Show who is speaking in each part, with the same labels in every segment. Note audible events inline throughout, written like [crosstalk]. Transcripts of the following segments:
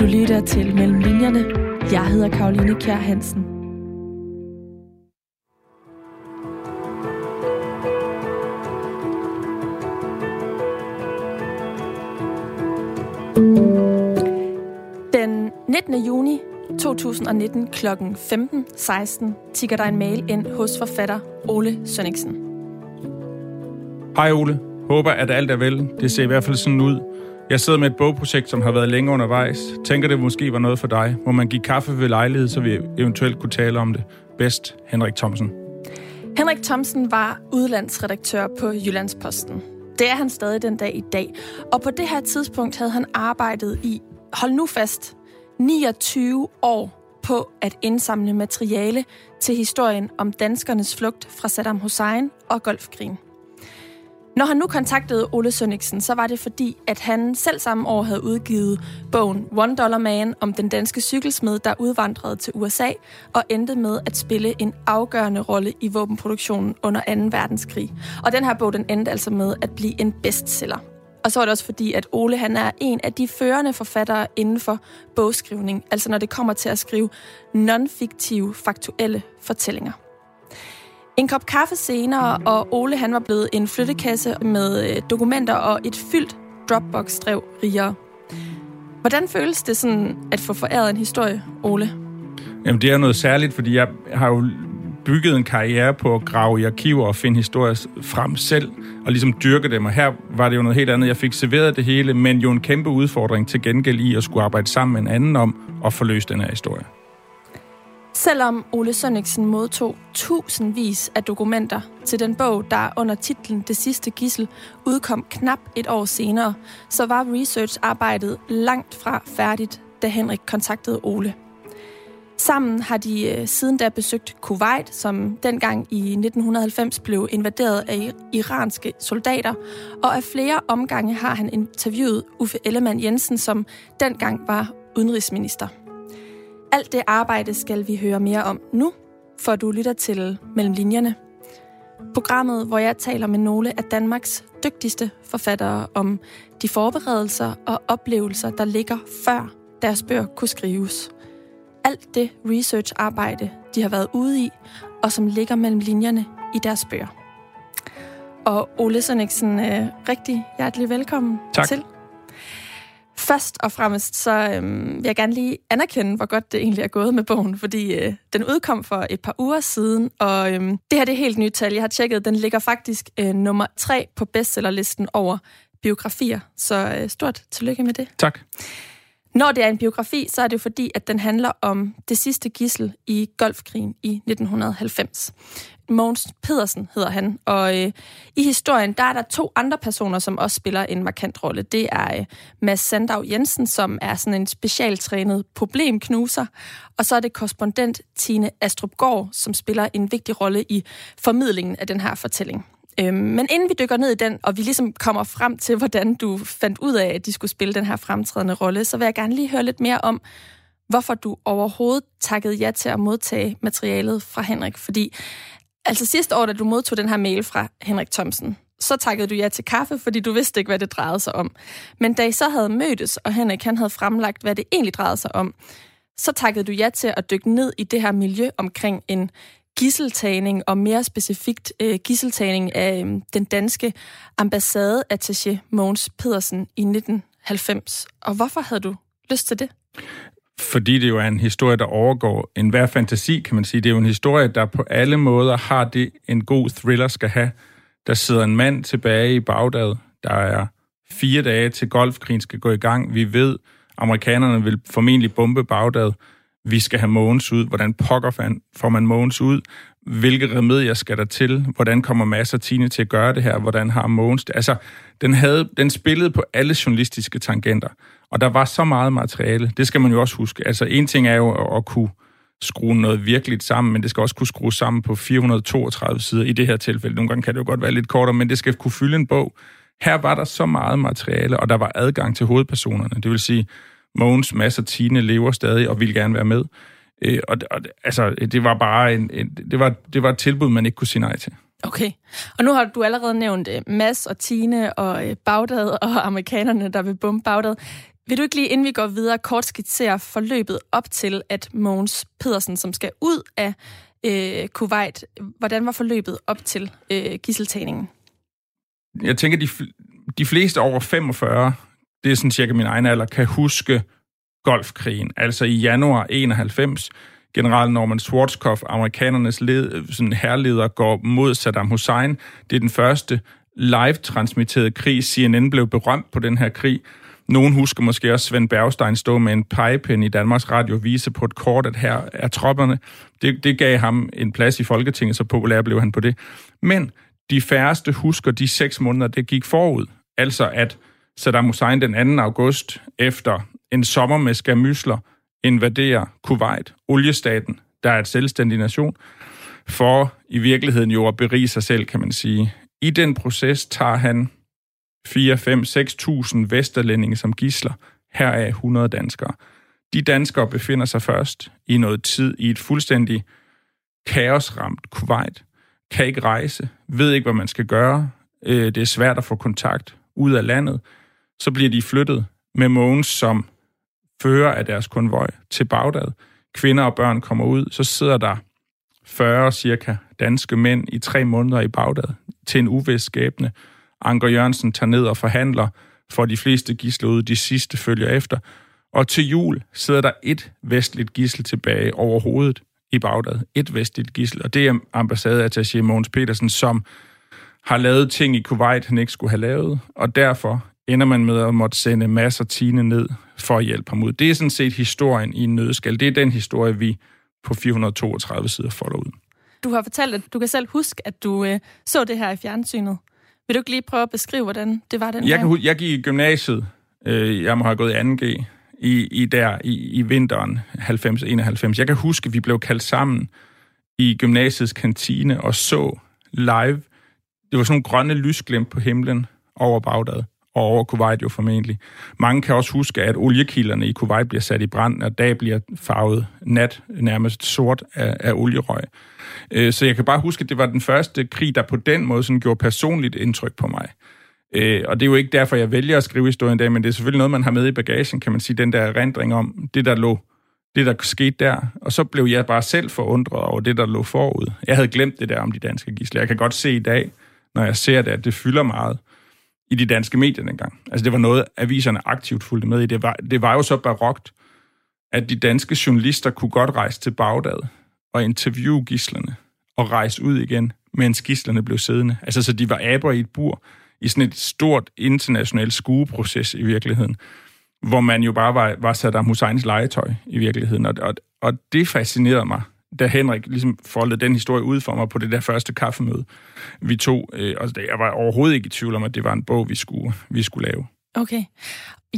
Speaker 1: Du lytter til Mellem Linjerne. Jeg hedder Karoline Kjær Hansen. Den 19. juni 2019 kl. 15.16 tigger der en mail ind hos forfatter Ole Sønningsen.
Speaker 2: Hej Ole. Håber, at alt er vel. Det ser i hvert fald sådan ud. Jeg sidder med et bogprojekt, som har været længe undervejs. Tænker, det måske var noget for dig. Må man give kaffe ved lejlighed, så vi eventuelt kunne tale om det. Bedst, Henrik Thomsen.
Speaker 1: Henrik Thomsen var udlandsredaktør på Jyllandsposten. Det er han stadig den dag i dag. Og på det her tidspunkt havde han arbejdet i, hold nu fast, 29 år på at indsamle materiale til historien om danskernes flugt fra Saddam Hussein og Golfkrigen. Når han nu kontaktede Ole Sønniksen, så var det fordi, at han selv samme år havde udgivet bogen One Dollar Man om den danske cykelsmed, der udvandrede til USA og endte med at spille en afgørende rolle i våbenproduktionen under 2. verdenskrig. Og den her bog, den endte altså med at blive en bestseller. Og så er det også fordi, at Ole han er en af de førende forfattere inden for bogskrivning, altså når det kommer til at skrive non-fiktive, faktuelle fortællinger. En kop kaffe senere, og Ole han var blevet en flyttekasse med øh, dokumenter og et fyldt Dropbox-drev rigere. Hvordan føles det sådan at få foræret en historie, Ole?
Speaker 2: Jamen, det er noget særligt, fordi jeg har jo bygget en karriere på at grave i arkiver og finde historier frem selv, og ligesom dyrke dem. Og her var det jo noget helt andet. Jeg fik serveret det hele, men jo en kæmpe udfordring til gengæld i at skulle arbejde sammen med en anden om at forløse den her historie.
Speaker 1: Selvom Ole Sønniksen modtog tusindvis af dokumenter til den bog, der under titlen Det sidste gissel udkom knap et år senere, så var researcharbejdet langt fra færdigt, da Henrik kontaktede Ole. Sammen har de øh, siden da besøgt Kuwait, som dengang i 1990 blev invaderet af iranske soldater, og af flere omgange har han interviewet Uffe Ellemann Jensen, som dengang var udenrigsminister. Alt det arbejde skal vi høre mere om nu, for du lytter til Mellem Linjerne. Programmet, hvor jeg taler med nogle af Danmarks dygtigste forfattere om de forberedelser og oplevelser, der ligger før deres bøger kunne skrives. Alt det research-arbejde, de har været ude i, og som ligger mellem linjerne i deres bøger. Og Ole Sønniksen, øh, rigtig hjertelig velkommen
Speaker 2: tak.
Speaker 1: til. Først og fremmest så øhm, vil jeg gerne lige anerkende, hvor godt det egentlig er gået med bogen, fordi øh, den udkom for et par uger siden, og øhm, det her det er helt nyt tal. Jeg har tjekket, den ligger faktisk øh, nummer tre på bestsellerlisten over biografier, så øh, stort tillykke med det.
Speaker 2: Tak.
Speaker 1: Når det er en biografi, så er det fordi, at den handler om det sidste gissel i Golfkrigen i 1990. Mogens Pedersen hedder han, og øh, i historien der er der to andre personer, som også spiller en markant rolle. Det er øh, Mads Sandav Jensen, som er sådan en specialtrænet problemknuser, og så er det korrespondent Tine Astrup Gård, som spiller en vigtig rolle i formidlingen af den her fortælling. Øh, men inden vi dykker ned i den, og vi ligesom kommer frem til, hvordan du fandt ud af, at de skulle spille den her fremtrædende rolle, så vil jeg gerne lige høre lidt mere om, hvorfor du overhovedet takkede ja til at modtage materialet fra Henrik. Fordi altså sidste år, da du modtog den her mail fra Henrik Thomsen, så takkede du ja til kaffe, fordi du vidste ikke, hvad det drejede sig om. Men da I så havde mødtes, og Henrik han havde fremlagt, hvad det egentlig drejede sig om, så takkede du ja til at dykke ned i det her miljø omkring en gisseltagning, og mere specifikt øh, gisseltagning af øh, den danske ambassadeattaché Mogens Pedersen i 1990. Og hvorfor havde du lyst til det?
Speaker 2: Fordi det jo er en historie, der overgår enhver fantasi, kan man sige. Det er jo en historie, der på alle måder har det, en god thriller skal have. Der sidder en mand tilbage i Bagdad. Der er fire dage til golfkrigen skal gå i gang. Vi ved, amerikanerne vil formentlig bombe Bagdad vi skal have Mogens ud, hvordan pokker får man Mogens ud, hvilke remedier skal der til, hvordan kommer masser Tine til at gøre det her, hvordan har Mogens det. Altså, den, havde, den spillede på alle journalistiske tangenter, og der var så meget materiale. Det skal man jo også huske. Altså, en ting er jo at, at kunne skrue noget virkeligt sammen, men det skal også kunne skrues sammen på 432 sider i det her tilfælde. Nogle gange kan det jo godt være lidt kortere, men det skal kunne fylde en bog. Her var der så meget materiale, og der var adgang til hovedpersonerne. Det vil sige, Mogens, Mads og Tine lever stadig og vil gerne være med. Øh, og, og altså, det var bare en, en, det, var, det var et tilbud, man ikke kunne sige nej til.
Speaker 1: Okay. Og nu har du allerede nævnt uh, og Tine og øh, Bagdad og amerikanerne, der vil bombe Bagdad. Vil du ikke lige, inden vi går videre, kort skitsere forløbet op til, at Mogens Pedersen, som skal ud af øh, Kuwait, hvordan var forløbet op til øh, gisseltagningen?
Speaker 2: Jeg tænker, de, de fleste over 45, det er sådan cirka min egen alder, kan huske Golfkrigen. Altså i januar 91, general Norman Schwarzkopf, amerikanernes led, sådan herleder, går mod Saddam Hussein. Det er den første live-transmitterede krig. CNN blev berømt på den her krig. Nogen husker måske også Svend Bergstein stå med en pegepind i Danmarks Radio og vise på et kort, at her er tropperne. Det, det gav ham en plads i Folketinget, så populær blev han på det. Men de færreste husker de seks måneder, det gik forud. Altså at Saddam Hussein den 2. august efter en sommer med skamysler invaderer Kuwait, oliestaten, der er et selvstændig nation, for i virkeligheden jo at berige sig selv, kan man sige. I den proces tager han 4, 5, 6.000 vesterlændinge som gisler, her er 100 danskere. De danskere befinder sig først i noget tid i et fuldstændig kaosramt Kuwait, kan ikke rejse, ved ikke, hvad man skal gøre, øh, det er svært at få kontakt ud af landet, så bliver de flyttet med Mogens som fører af deres konvoj til Bagdad. Kvinder og børn kommer ud, så sidder der 40 cirka danske mænd i tre måneder i Bagdad til en uvis skæbne. Anker Jørgensen tager ned og forhandler, for de fleste gisler ud, de sidste følger efter. Og til jul sidder der et vestligt gissel tilbage over hovedet i Bagdad. Et vestligt gissel, og det er ambassadeattaché Mogens Petersen, som har lavet ting i Kuwait, han ikke skulle have lavet, og derfor ender man med at måtte sende masser af Tine ned for at hjælpe ham ud. Det er sådan set historien i en nødskal. Det er den historie, vi på 432 sider folder ud.
Speaker 1: Du har fortalt, at du kan selv huske, at du øh, så det her i fjernsynet. Vil du ikke lige prøve at beskrive, hvordan det var den
Speaker 2: jeg, kan, jeg gik i gymnasiet. Øh, jeg må have gået i 2G i, i der i, i vinteren 90-91. Jeg kan huske, at vi blev kaldt sammen i gymnasiets kantine og så live. Det var sådan nogle grønne lysglimt på himlen over Bagdad og over Kuwait jo formentlig. Mange kan også huske, at oliekilderne i Kuwait bliver sat i brand, og dag bliver farvet nat, nærmest sort af, af olierøg. Øh, så jeg kan bare huske, at det var den første krig, der på den måde sådan gjorde personligt indtryk på mig. Øh, og det er jo ikke derfor, jeg vælger at skrive historien i dag, men det er selvfølgelig noget, man har med i bagagen, kan man sige, den der erindring om det, der lå det, der skete der. Og så blev jeg bare selv forundret over det, der lå forud. Jeg havde glemt det der om de danske gisler. Jeg kan godt se i dag, når jeg ser det, at det fylder meget i de danske medier dengang. Altså det var noget, aviserne aktivt fulgte med i. Det var, det var jo så barokt, at de danske journalister kunne godt rejse til Bagdad og interviewe gislerne og rejse ud igen, mens gislerne blev siddende. Altså så de var aber i et bur i sådan et stort internationalt skueproces i virkeligheden, hvor man jo bare var, var Saddam Husseins legetøj i virkeligheden. Og, og, og det fascinerede mig da Henrik ligesom foldede den historie ud for mig på det der første kaffemøde, vi tog. Øh, og jeg var overhovedet ikke i tvivl om, at det var en bog, vi skulle, vi skulle lave.
Speaker 1: Okay.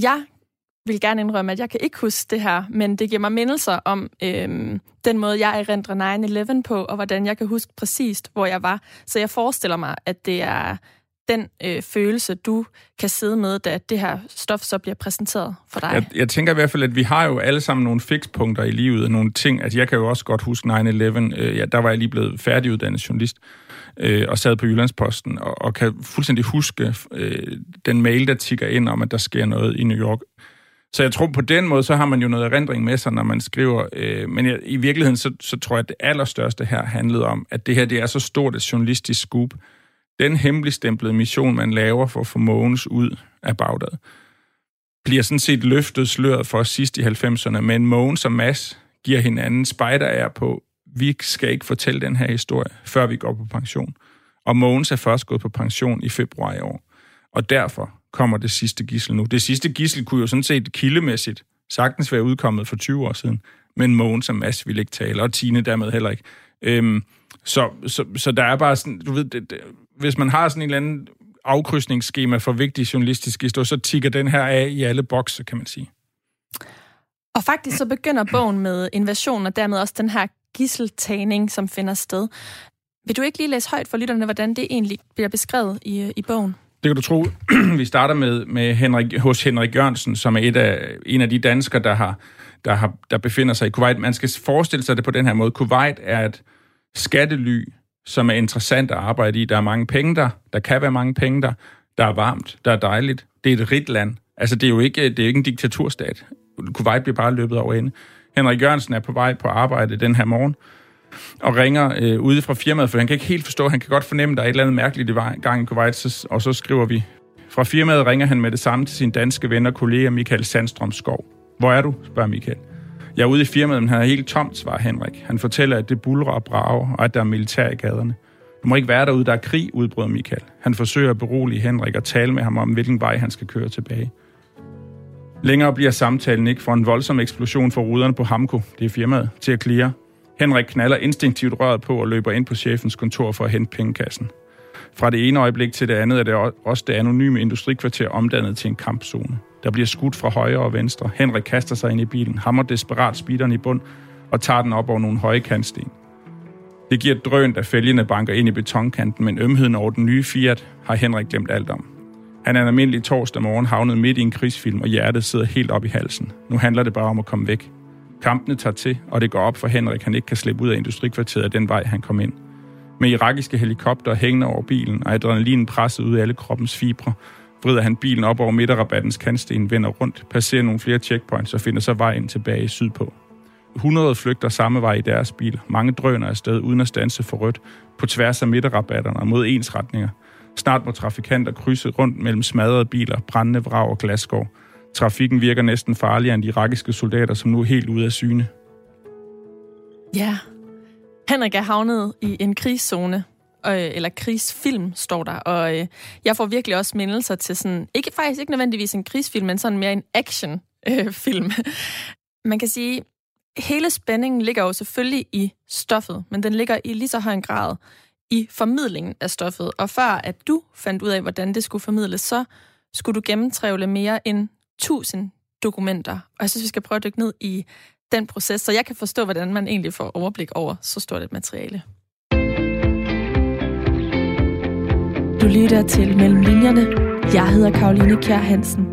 Speaker 1: Jeg vil gerne indrømme, at jeg kan ikke huske det her, men det giver mig mindelser om øhm, den måde, jeg erindrer 9-11 på, og hvordan jeg kan huske præcist, hvor jeg var. Så jeg forestiller mig, at det er den øh, følelse, du kan sidde med, da det her stof så bliver præsenteret for dig?
Speaker 2: Jeg, jeg tænker i hvert fald, at vi har jo alle sammen nogle fikspunkter i livet, nogle ting. Altså, jeg kan jo også godt huske 9-11. Øh, ja, der var jeg lige blevet færdiguddannet journalist øh, og sad på Jyllandsposten og, og kan fuldstændig huske øh, den mail, der tigger ind om, at der sker noget i New York. Så jeg tror, på den måde, så har man jo noget erindring med sig, når man skriver. Øh, men jeg, i virkeligheden, så, så tror jeg, at det allerstørste her handlede om, at det her det er så stort et journalistisk scoop, den hemmeligstemplede mission, man laver for at få Mogens ud af Bagdad, bliver sådan set løftet sløret for sidst i 90'erne, men Mogens og Mads giver hinanden spejder på, vi skal ikke fortælle den her historie, før vi går på pension. Og Mogens er først gået på pension i februar i år. Og derfor kommer det sidste gissel nu. Det sidste gissel kunne jo sådan set kildemæssigt sagtens være udkommet for 20 år siden, men Mogens og Mads ville ikke tale, og Tine dermed heller ikke. Øhm, så, så, så der er bare sådan, du ved, det, det, hvis man har sådan en eller anden afkrydsningsskema for vigtige journalistiske historier, så tigger den her af i alle bokse, kan man sige.
Speaker 1: Og faktisk så begynder bogen med invasion, og dermed også den her gisseltagning, som finder sted. Vil du ikke lige læse højt for lytterne, hvordan det egentlig bliver beskrevet i, i bogen?
Speaker 2: Det kan du tro. [clears throat] Vi starter med, med Henrik, hos Henrik Jørgensen, som er et af, en af de danskere, der, har, der, har, der befinder sig i Kuwait. Man skal forestille sig det på den her måde. Kuwait er et skattely som er interessant at arbejde i. Der er mange penge der, der kan være mange penge der, der er varmt, der er dejligt. Det er et rigt land. Altså, det er jo ikke, det er ikke en diktaturstat. Kuwait bliver bare løbet over ende. Henrik Jørgensen er på vej på arbejde den her morgen, og ringer øh, ude fra firmaet, for han kan ikke helt forstå, han kan godt fornemme, at der er et eller andet mærkeligt i gang i Kuwait, så, og så skriver vi, fra firmaet ringer han med det samme til sin danske ven og kollega Michael Sandstrøm Skov. Hvor er du? spørger Michael. Jeg er ude i firmaet, men han er helt tomt, svarer Henrik. Han fortæller, at det bulrer og brager, og at der er militær i gaderne. Du må ikke være derude, der er krig, udbryder Michael. Han forsøger at berolige Henrik og tale med ham om, hvilken vej han skal køre tilbage. Længere bliver samtalen ikke for en voldsom eksplosion for ruderne på Hamko, det er firmaet, til at klire. Henrik knaller instinktivt røret på og løber ind på chefens kontor for at hente pengekassen. Fra det ene øjeblik til det andet er det også det anonyme industrikvarter omdannet til en kampzone. Der bliver skudt fra højre og venstre. Henrik kaster sig ind i bilen, hammer desperat speederen i bund og tager den op over nogle høje kantsten. Det giver drønt, drøn, da fælgene banker ind i betonkanten, men ømheden over den nye Fiat har Henrik glemt alt om. Han er en almindelig torsdag morgen havnet midt i en krigsfilm, og hjertet sidder helt op i halsen. Nu handler det bare om at komme væk. Kampene tager til, og det går op for Henrik, han ikke kan slippe ud af industrikvarteret af den vej, han kom ind. Med irakiske helikopter hængende over bilen, og adrenalin presset ud af alle kroppens fibre, vrider han bilen op over midterrabattens kantsten, vender rundt, passerer nogle flere checkpoints og finder så vejen tilbage sydpå. 100 flygter samme vej i deres bil. Mange drøner afsted uden at stanse for rødt, på tværs af midterrabatterne og mod ens retninger. Snart må trafikanter krydse rundt mellem smadrede biler, brændende vrag og glasskår. Trafikken virker næsten farligere end de irakiske soldater, som nu er helt ude af syne.
Speaker 1: Ja, Henrik er havnet i en krigszone, øh, eller krigsfilm, står der. Og øh, jeg får virkelig også mindelser til sådan, ikke faktisk ikke nødvendigvis en krigsfilm, men sådan mere en actionfilm. Øh, [laughs] Man kan sige, hele spændingen ligger jo selvfølgelig i stoffet, men den ligger i lige så høj en grad i formidlingen af stoffet. Og før at du fandt ud af, hvordan det skulle formidles, så skulle du gennemtrævle mere end 1000 dokumenter. Og jeg synes, vi skal prøve at dykke ned i den proces, så jeg kan forstå, hvordan man egentlig får overblik over så stort et materiale. Du lytter til Mellem Linjerne. Jeg hedder Karoline Kjær Hansen.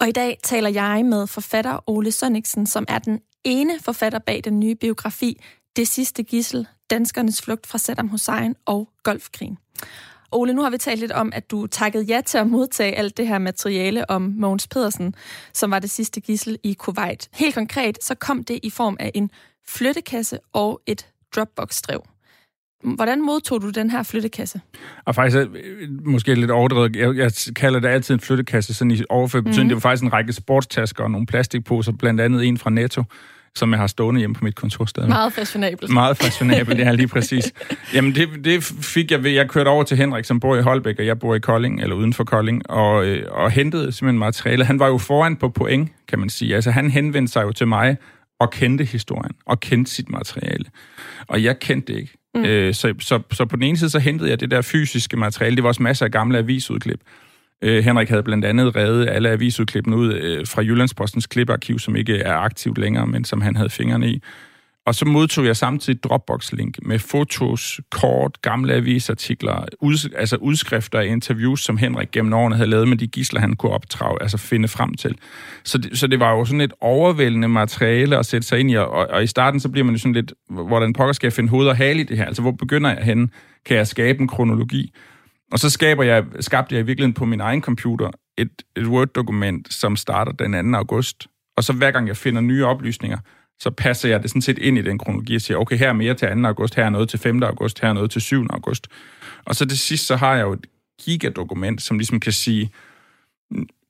Speaker 1: Og i dag taler jeg med forfatter Ole Sønniksen, som er den ene forfatter bag den nye biografi Det sidste gissel, danskernes flugt fra Saddam Hussein og Golfkrigen. Ole, nu har vi talt lidt om, at du takkede ja til at modtage alt det her materiale om Mogens Pedersen, som var det sidste gissel i Kuwait. Helt konkret, så kom det i form af en flyttekasse og et Dropbox-drev. Hvordan modtog du den her flyttekasse?
Speaker 2: Og faktisk er måske lidt overdrevet. Jeg, jeg kalder det altid en flyttekasse, sådan i overført betydning. Mm. Det var faktisk en række sportstasker og nogle plastikposer, blandt andet en fra Netto som jeg har stående hjemme på mit kontorsted.
Speaker 1: Meget fashionabelt.
Speaker 2: Meget fashionabelt, ja, lige præcis. [laughs] Jamen, det, det fik jeg ved, jeg kørte over til Henrik, som bor i Holbæk, og jeg bor i Kolding, eller uden for Kolding, og, øh, og hentede simpelthen materiale. Han var jo foran på point, kan man sige. Altså, han henvendte sig jo til mig og kendte historien, og kendte sit materiale. Og jeg kendte det ikke. Mm. Øh, så, så, så på den ene side, så hentede jeg det der fysiske materiale. Det var også masser af gamle avisudklip. Øh, Henrik havde blandt andet reddet alle avisudklippene ud øh, fra Jyllandspostens kliparkiv, som ikke er aktivt længere, men som han havde fingrene i. Og så modtog jeg samtidig Dropbox-link med fotos, kort, gamle avisartikler, ud, altså udskrifter af interviews, som Henrik gennem årene havde lavet med de gisler, han kunne optrage, altså finde frem til. Så det, så det var jo sådan et overvældende materiale at sætte sig ind i, og, og i starten så bliver man jo sådan lidt, hvordan pokker skal jeg finde hoved og hale i det her? Altså, hvor begynder jeg henne? Kan jeg skabe en kronologi? Og så skaber jeg, skabte jeg i virkeligheden på min egen computer et, et Word-dokument, som starter den 2. august. Og så hver gang jeg finder nye oplysninger, så passer jeg det sådan set ind i den kronologi og siger, okay, her er mere til 2. august, her er noget til 5. august, her er noget til 7. august. Og så det sidste, så har jeg jo et gigadokument, som ligesom kan sige,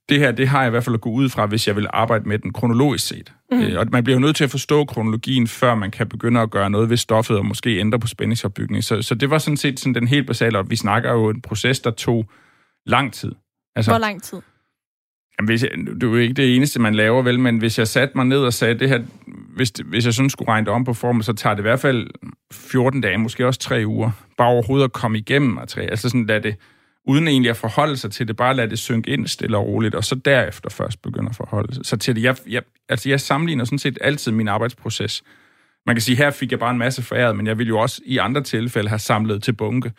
Speaker 2: det her, det har jeg i hvert fald at gå ud fra, hvis jeg vil arbejde med den kronologisk set. Mm. Øh, og man bliver jo nødt til at forstå kronologien, før man kan begynde at gøre noget ved stoffet, og måske ændre på spændingsopbygning. Så, så det var sådan set sådan den helt basale, og vi snakker jo en proces, der tog lang tid.
Speaker 1: Altså, Hvor lang tid?
Speaker 2: Jamen, hvis jeg, det er jo ikke det eneste, man laver, vel, men hvis jeg satte mig ned og sagde, det her, hvis, det, hvis jeg sådan skulle regne det om på formen, så tager det i hvert fald 14 dage, måske også 3 uger, bare overhovedet at komme igennem materiale. Altså sådan, lad det, uden egentlig at forholde sig til det, bare lade det synke ind stille og roligt, og så derefter først begynde at forholde sig til det. Jeg, jeg, altså jeg sammenligner sådan set altid min arbejdsproces. Man kan sige, her fik jeg bare en masse foræret, men jeg ville jo også i andre tilfælde have samlet til bunke.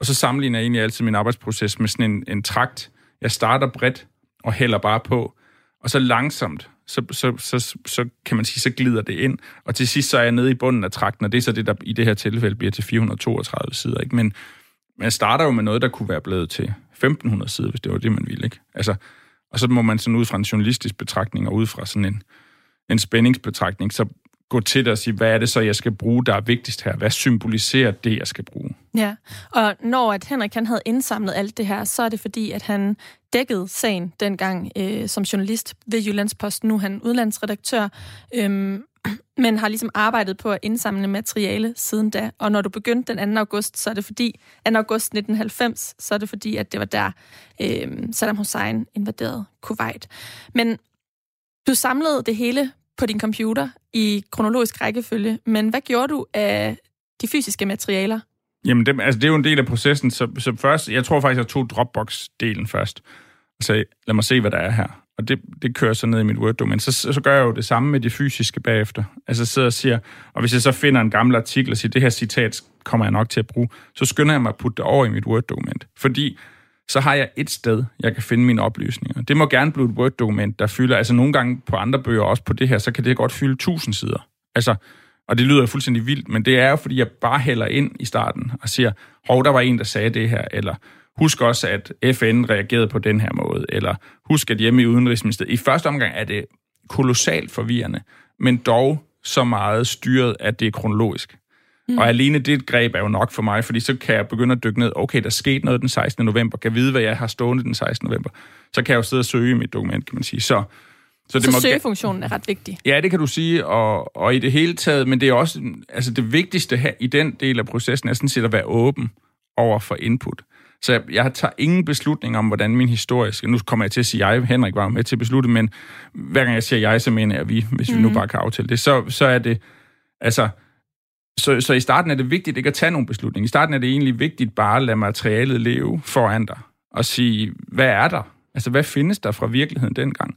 Speaker 2: Og så sammenligner jeg egentlig altid min arbejdsproces med sådan en, en trakt. Jeg starter bredt og hælder bare på, og så langsomt, så, så, så, så kan man sige, så glider det ind. Og til sidst så er jeg nede i bunden af trakten, og det er så det, der i det her tilfælde bliver til 432 sider. Ikke? Men, man starter jo med noget, der kunne være blevet til 1500 sider, hvis det var det, man ville. Ikke? Altså, Og så må man sådan ud fra en journalistisk betragtning og ud fra sådan en, en spændingsbetragtning, så gå til det og sige, hvad er det så, jeg skal bruge, der er vigtigst her? Hvad symboliserer det, jeg skal bruge?
Speaker 1: Ja, og når at Henrik han havde indsamlet alt det her, så er det fordi, at han dækkede sagen dengang øh, som journalist ved Jyllandsposten. Nu er han udlandsredaktør, øhm, [clears throat] men har ligesom arbejdet på at indsamle materiale siden da. Og når du begyndte den 2. august, så er det fordi, 2. august 1990, så er det fordi, at det var der øh, Saddam Hussein invaderede Kuwait. Men du samlede det hele på din computer i kronologisk rækkefølge, men hvad gjorde du af de fysiske materialer?
Speaker 2: Jamen, det, altså, det er jo en del af processen, så, så først, jeg tror faktisk, jeg tog Dropbox-delen først, og sagde, lad mig se, hvad der er her. Og det, det kører så ned i mit Word-dokument. Så, så gør jeg jo det samme med det fysiske bagefter. Altså sidder og siger, og hvis jeg så finder en gammel artikel og siger, det her citat kommer jeg nok til at bruge, så skynder jeg mig at putte det over i mit Word-dokument. Fordi så har jeg et sted, jeg kan finde mine oplysninger. Det må gerne blive et Word-dokument, der fylder, altså nogle gange på andre bøger, også på det her, så kan det godt fylde 1000 sider. Altså, og det lyder fuldstændig vildt, men det er jo, fordi jeg bare hælder ind i starten og siger, hov, der var en, der sagde det her, eller husk også, at FN reagerede på den her måde, eller husk, at hjemme i Udenrigsministeriet. I første omgang er det kolossalt forvirrende, men dog så meget styret, at det er kronologisk. Mm. Og alene det greb er jo nok for mig, fordi så kan jeg begynde at dykke ned. Okay, der skete noget den 16. november. Kan vide, hvad jeg har stående den 16. november. Så kan jeg jo sidde og søge i mit dokument, kan man sige. Så,
Speaker 1: så, det så må søgefunktionen er ret vigtig.
Speaker 2: Ja, det kan du sige. Og, og i det hele taget, men det er også, altså det vigtigste her i den del af processen er sådan set at være åben over for input. Så jeg, jeg tager ingen beslutning om, hvordan min historie skal... Nu kommer jeg til at sige jeg, Henrik var med til at beslutte, men hver gang jeg siger jeg, så mener jeg vi, hvis mm. vi nu mhm. bare kan aftale det. Så, så er det... Altså, så, så i starten er det vigtigt ikke at tage nogen beslutning. I starten er det egentlig vigtigt bare at lade materialet leve foran dig og sige, hvad er der? Altså, hvad findes der fra virkeligheden dengang?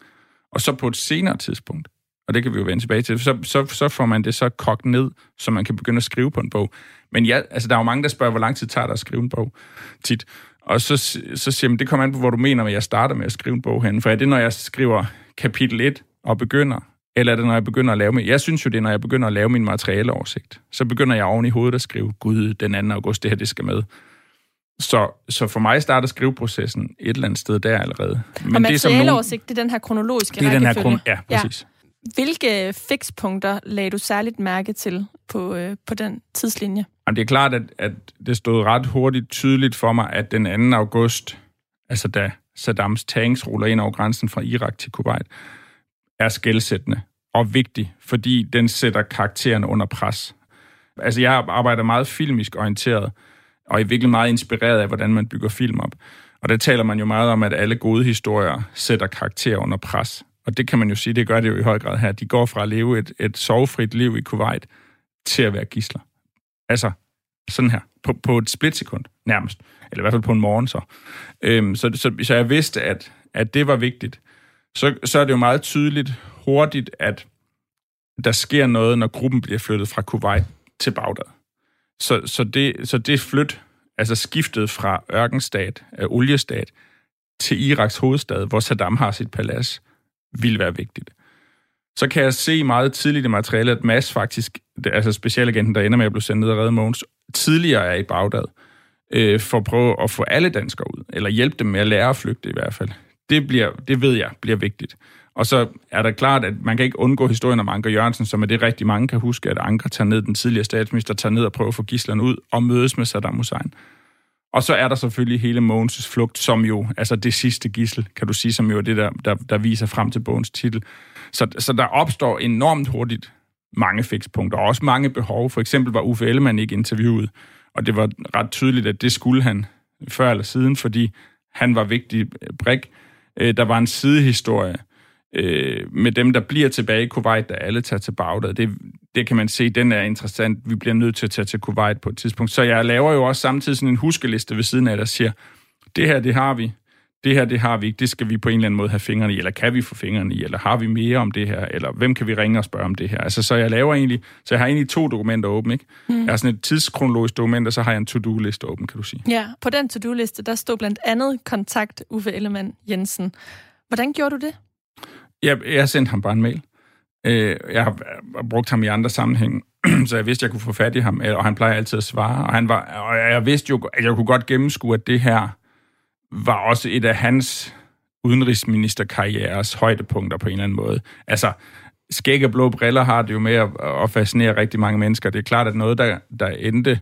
Speaker 2: Og så på et senere tidspunkt, og det kan vi jo vende tilbage til, så, så, så får man det så kogt ned, så man kan begynde at skrive på en bog. Men ja, altså, der er jo mange, der spørger, hvor lang tid tager det at skrive en bog tit. Og så, så siger man, det kommer an på, hvor du mener, at jeg starter med at skrive en bog hen. For er det, når jeg skriver kapitel 1 og begynder, eller er det, når jeg begynder at lave min... Jeg synes jo, det er, når jeg begynder at lave min materialeoversigt. Så begynder jeg oven i hovedet at skrive, gud, den 2. august, det her, det skal med. Så, så for mig starter skriveprocessen et eller andet sted der allerede.
Speaker 1: Men og materialeoversigt, det, det er den her kronologiske
Speaker 2: det er den her kron- Ja, præcis.
Speaker 1: Ja. Hvilke fikspunkter lagde du særligt mærke til på, øh, på den tidslinje?
Speaker 2: Jamen, det er klart, at, at det stod ret hurtigt tydeligt for mig, at den 2. august, altså da Saddams tanks ruller ind over grænsen fra Irak til Kuwait, er skældsættende og vigtig, fordi den sætter karakteren under pres. Altså, jeg arbejder meget filmisk orienteret, og i virkelig meget inspireret af, hvordan man bygger film op. Og der taler man jo meget om, at alle gode historier sætter karakterer under pres. Og det kan man jo sige, det gør det jo i høj grad her. De går fra at leve et, et sovefrit liv i Kuwait til at være gisler. Altså, sådan her. På, på et splitsekund, nærmest. Eller i hvert fald på en morgen så. Øhm, så, så, så jeg vidste, at, at det var vigtigt så, så er det jo meget tydeligt hurtigt, at der sker noget, når gruppen bliver flyttet fra Kuwait til Bagdad. Så, så, det, så det flyt, altså skiftet fra ørkenstat, af oliestat, til Iraks hovedstad, hvor Saddam har sit palads, vil være vigtigt. Så kan jeg se meget tidligt i materialet, at Mads faktisk, altså specialagenten, der ender med at blive sendt ned og redde Måns, tidligere er i Bagdad, øh, for at prøve at få alle danskere ud, eller hjælpe dem med at lære at flygte i hvert fald det, bliver, det ved jeg bliver vigtigt. Og så er der klart, at man kan ikke undgå historien om Anker Jørgensen, som er det rigtig mange kan huske, at Anker tager ned, den tidligere statsminister tager ned og prøver at få gislerne ud og mødes med Saddam Hussein. Og så er der selvfølgelig hele Mogens' flugt, som jo, altså det sidste gissel, kan du sige, som jo er det, der, der, der viser frem til bogens titel. Så, så der opstår enormt hurtigt mange fikspunkter, og også mange behov. For eksempel var Uffe Ellemann ikke interviewet, og det var ret tydeligt, at det skulle han før eller siden, fordi han var vigtig brik Øh, der var en sidehistorie øh, med dem, der bliver tilbage i Kuwait, der alle tager til Bagdad. Det, det kan man se, den er interessant. Vi bliver nødt til at tage til Kuwait på et tidspunkt. Så jeg laver jo også samtidig sådan en huskeliste ved siden af, der siger, det her, det har vi det her, det har vi ikke, det skal vi på en eller anden måde have fingrene i, eller kan vi få fingrene i, eller har vi mere om det her, eller hvem kan vi ringe og spørge om det her? Altså, så jeg laver egentlig, så jeg har egentlig to dokumenter åbne, ikke? Mm. Jeg har sådan et tidskronologisk dokument, og så har jeg en to-do-liste åben, kan du sige.
Speaker 1: Ja, på den to-do-liste, der stod blandt andet kontakt Uffe Ellemann Jensen. Hvordan gjorde du det?
Speaker 2: Jeg, jeg sendte ham bare en mail. Øh, jeg har brugt ham i andre sammenhænge, [clears throat] så jeg vidste, jeg kunne få fat i ham, og han plejer altid at svare. Og, han var, og jeg vidste jo, at jeg kunne godt gennemskue, at det her var også et af hans udenrigsministerkarrieres højdepunkter på en eller anden måde. Altså, skæg og blå briller har det jo med at, at fascinere rigtig mange mennesker. Det er klart, at noget, der, der endte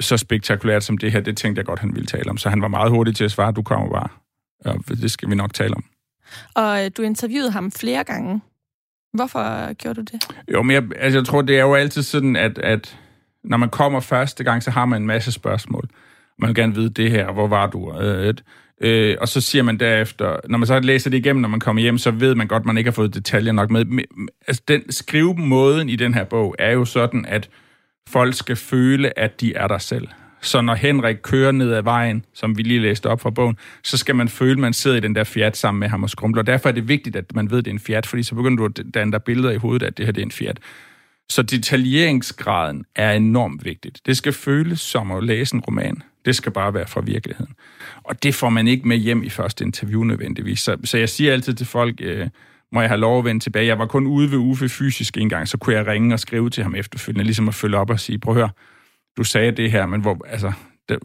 Speaker 2: så spektakulært som det her, det tænkte jeg godt, han ville tale om. Så han var meget hurtig til at svare, du kommer bare. Og det skal vi nok tale om.
Speaker 1: Og øh, du interviewede ham flere gange. Hvorfor gjorde du det?
Speaker 2: Jo, men jeg, altså, jeg tror, det er jo altid sådan, at, at når man kommer første gang, så har man en masse spørgsmål. Man vil gerne vide det her, hvor var du? Øh, øh, og så siger man derefter, når man så læser det igennem, når man kommer hjem, så ved man godt, at man ikke har fået detaljer nok med. Altså, den skrivemåden i den her bog er jo sådan, at folk skal føle, at de er der selv. Så når Henrik kører ned ad vejen, som vi lige læste op fra bogen, så skal man føle, at man sidder i den der Fiat sammen med ham og skrumler. Derfor er det vigtigt, at man ved, at det er en Fiat, fordi så begynder du at danne dig billeder i hovedet, at det her det er en Fiat. Så detaljeringsgraden er enormt vigtigt. Det skal føles som at læse en roman. Det skal bare være fra virkeligheden. Og det får man ikke med hjem i første interview nødvendigvis. Så, så jeg siger altid til folk, øh, må jeg have lov at vende tilbage. Jeg var kun ude ved Uffe fysisk en gang, så kunne jeg ringe og skrive til ham efterfølgende, ligesom at følge op og sige, prøv at høre, du sagde det her, men hvor, altså, der,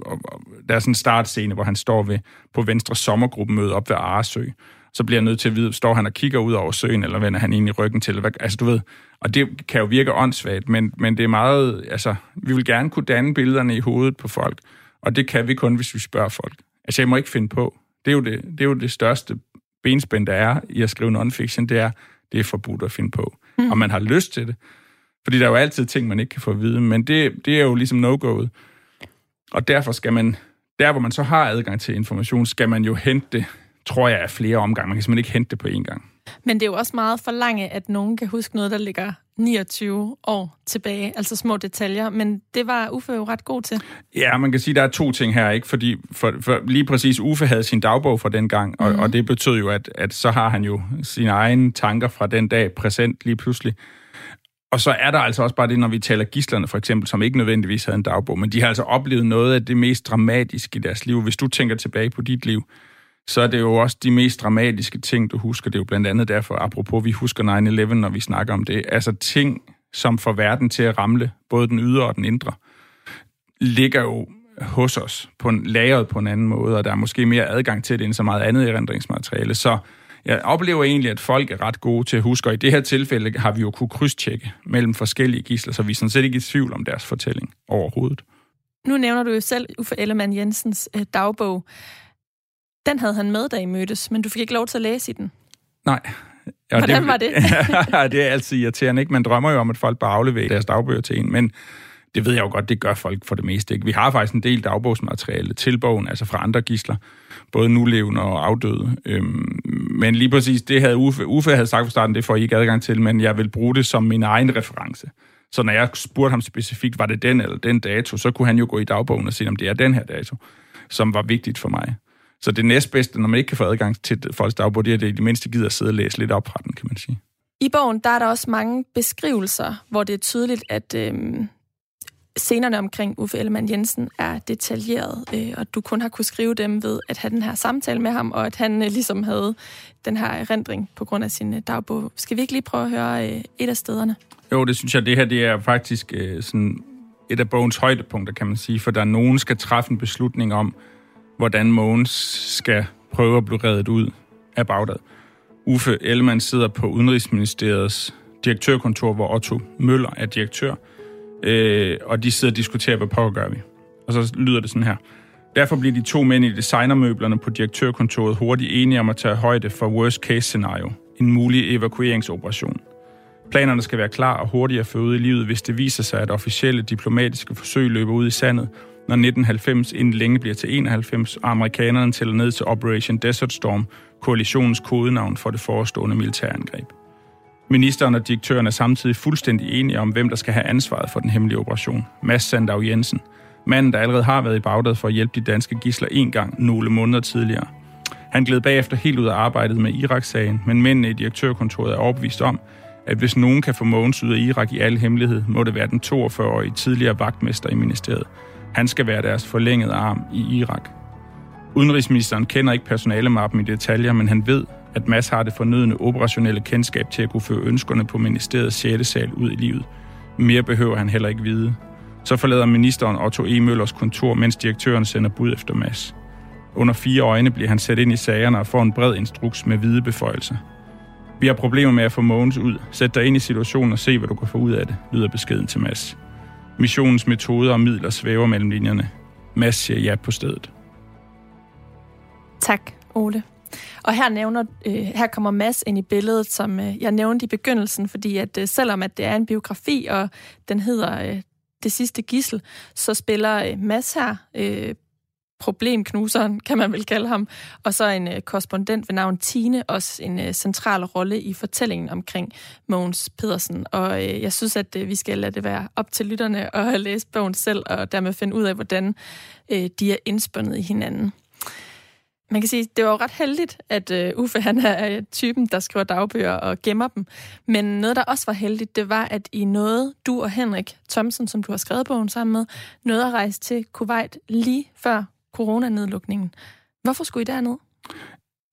Speaker 2: der er sådan en startscene, hvor han står ved, på Venstre sommergruppemøde op ved Aresø. Så bliver jeg nødt til at vide, står han og kigger ud over søen, eller vender han ind i ryggen til? Hvad, altså, du ved, og det kan jo virke åndssvagt, men, men det er meget, altså, vi vil gerne kunne danne billederne i hovedet på folk, og det kan vi kun, hvis vi spørger folk. Altså, jeg må ikke finde på. Det er jo det, det, er jo det største benspænd, der er i at skrive non-fiction, det er, det er forbudt at finde på. Mm. Og man har lyst til det. Fordi der er jo altid ting, man ikke kan få at vide, men det, det er jo ligesom no-go'et. Og derfor skal man, der hvor man så har adgang til information, skal man jo hente det, tror jeg, af flere omgange. Man kan simpelthen ikke hente det på én gang.
Speaker 1: Men det er jo også meget for lange, at nogen kan huske noget, der ligger 29 år tilbage, altså små detaljer, men det var Uffe jo ret god til.
Speaker 2: Ja, man kan sige, at der er to ting her, ikke? Fordi for, for lige præcis Uffe havde sin dagbog fra den gang, og, mm. og det betød jo, at, at så har han jo sine egne tanker fra den dag præsent lige pludselig. Og så er der altså også bare det, når vi taler gislerne for eksempel, som ikke nødvendigvis havde en dagbog, men de har altså oplevet noget af det mest dramatiske i deres liv. Hvis du tænker tilbage på dit liv, så er det jo også de mest dramatiske ting, du husker. Det er jo blandt andet derfor, apropos vi husker 9-11, når vi snakker om det. Altså ting, som får verden til at ramle, både den ydre og den indre, ligger jo hos os, på en, lagret på en anden måde, og der er måske mere adgang til det end så meget andet erindringsmateriale. Så jeg oplever egentlig, at folk er ret gode til at huske, og i det her tilfælde har vi jo kunne krydstjekke mellem forskellige gisler, så vi er sådan set ikke i tvivl om deres fortælling overhovedet.
Speaker 1: Nu nævner du jo selv Uffe Ellemann Jensens øh, dagbog. Den havde han med, da I mødtes, men du fik ikke lov til at læse i den.
Speaker 2: Nej.
Speaker 1: Ja, Hvordan det, var det? [laughs]
Speaker 2: det er altid irriterende, ikke? Man drømmer jo om, at folk bare afleverer deres dagbøger til en, men det ved jeg jo godt, det gør folk for det meste. Ikke? Vi har faktisk en del dagbogsmateriale til bogen, altså fra andre gisler, både nulevende og afdøde. Øhm, men lige præcis det havde Uffe, Uffe havde sagt fra starten, det får I ikke adgang til, men jeg vil bruge det som min egen reference. Så når jeg spurgte ham specifikt, var det den eller den dato, så kunne han jo gå i dagbogen og sige, om det er den her dato, som var vigtigt for mig. Så det næstbedste, når man ikke kan få adgang til folks dagbog, det er, at det i det mindste gider at sidde og læse lidt op fra den, kan man sige.
Speaker 1: I bogen, der er der også mange beskrivelser, hvor det er tydeligt, at øhm, scenerne omkring Uffe Ellemann Jensen er detaljeret, øh, og du kun har kunne skrive dem ved at have den her samtale med ham, og at han øh, ligesom havde den her erindring på grund af sin øh, dagbog. Skal vi ikke lige prøve at høre øh, et af stederne?
Speaker 2: Jo, det synes jeg, det her det er faktisk øh, sådan et af bogens højdepunkter, kan man sige, for der er nogen, skal træffe en beslutning om, hvordan Mogens skal prøve at blive reddet ud af Bagdad. Uffe Ellemann sidder på Udenrigsministeriets direktørkontor, hvor Otto Møller er direktør, øh, og de sidder og diskuterer, hvad pokker gør vi. Og så lyder det sådan her. Derfor bliver de to mænd i designermøblerne på direktørkontoret hurtigt enige om at tage højde for worst case scenario, en mulig evakueringsoperation. Planerne skal være klar og hurtigt at føre ud i livet, hvis det viser sig, at officielle diplomatiske forsøg løber ud i sandet, når 1990 inden længe bliver til 91, og amerikanerne tæller ned til Operation Desert Storm, koalitionens kodenavn for det forestående militærangreb. Ministeren og direktøren er samtidig fuldstændig enige om, hvem der skal have ansvaret for den hemmelige operation. Mads Sandau Jensen, manden, der allerede har været i Bagdad for at hjælpe de danske gisler en gang nogle måneder tidligere. Han gled bagefter helt ud af arbejdet med Irak-sagen, men mændene i direktørkontoret er overbevist om, at hvis nogen kan få Mogens ud af Irak i al hemmelighed, må det være den 42-årige tidligere vagtmester i ministeriet. Han skal være deres forlængede arm i Irak. Udenrigsministeren kender ikke personalemappen i detaljer, men han ved, at Mads har det fornødende operationelle kendskab til at kunne føre ønskerne på ministeriets 6. sal ud i livet. Mere behøver han heller ikke vide. Så forlader ministeren Otto E. Møllers kontor, mens direktøren sender bud efter Mads. Under fire øjne bliver han sat ind i sagerne og får en bred instruks med hvide beføjelser. Vi har problemer med at få Mogens ud. Sæt dig ind i situationen og se, hvad du kan få ud af det, lyder beskeden til Mads. Missionens metoder og midler svæver mellem linjerne. Mads siger ja på stedet.
Speaker 1: Tak, Ole. Og her nævner, øh, her kommer Mads ind i billedet, som øh, jeg nævnte i begyndelsen, fordi at øh, selvom at det er en biografi, og den hedder øh, Det sidste gissel, så spiller øh, Mads her øh, problemknuseren, kan man vel kalde ham, og så en øh, korrespondent ved navn Tine, også en øh, central rolle i fortællingen omkring Mogens Pedersen. Og øh, jeg synes, at øh, vi skal lade det være op til lytterne at [laughs] læse bogen selv, og dermed finde ud af, hvordan øh, de er indspundet i hinanden. Man kan sige, det var jo ret heldigt, at øh, Uffe han er øh, typen, der skriver dagbøger og gemmer dem. Men noget, der også var heldigt, det var, at I nåede, du og Henrik Thomsen, som du har skrevet bogen sammen med, nåede at rejse til Kuwait lige før coronanedlukningen. Hvorfor skulle I derned?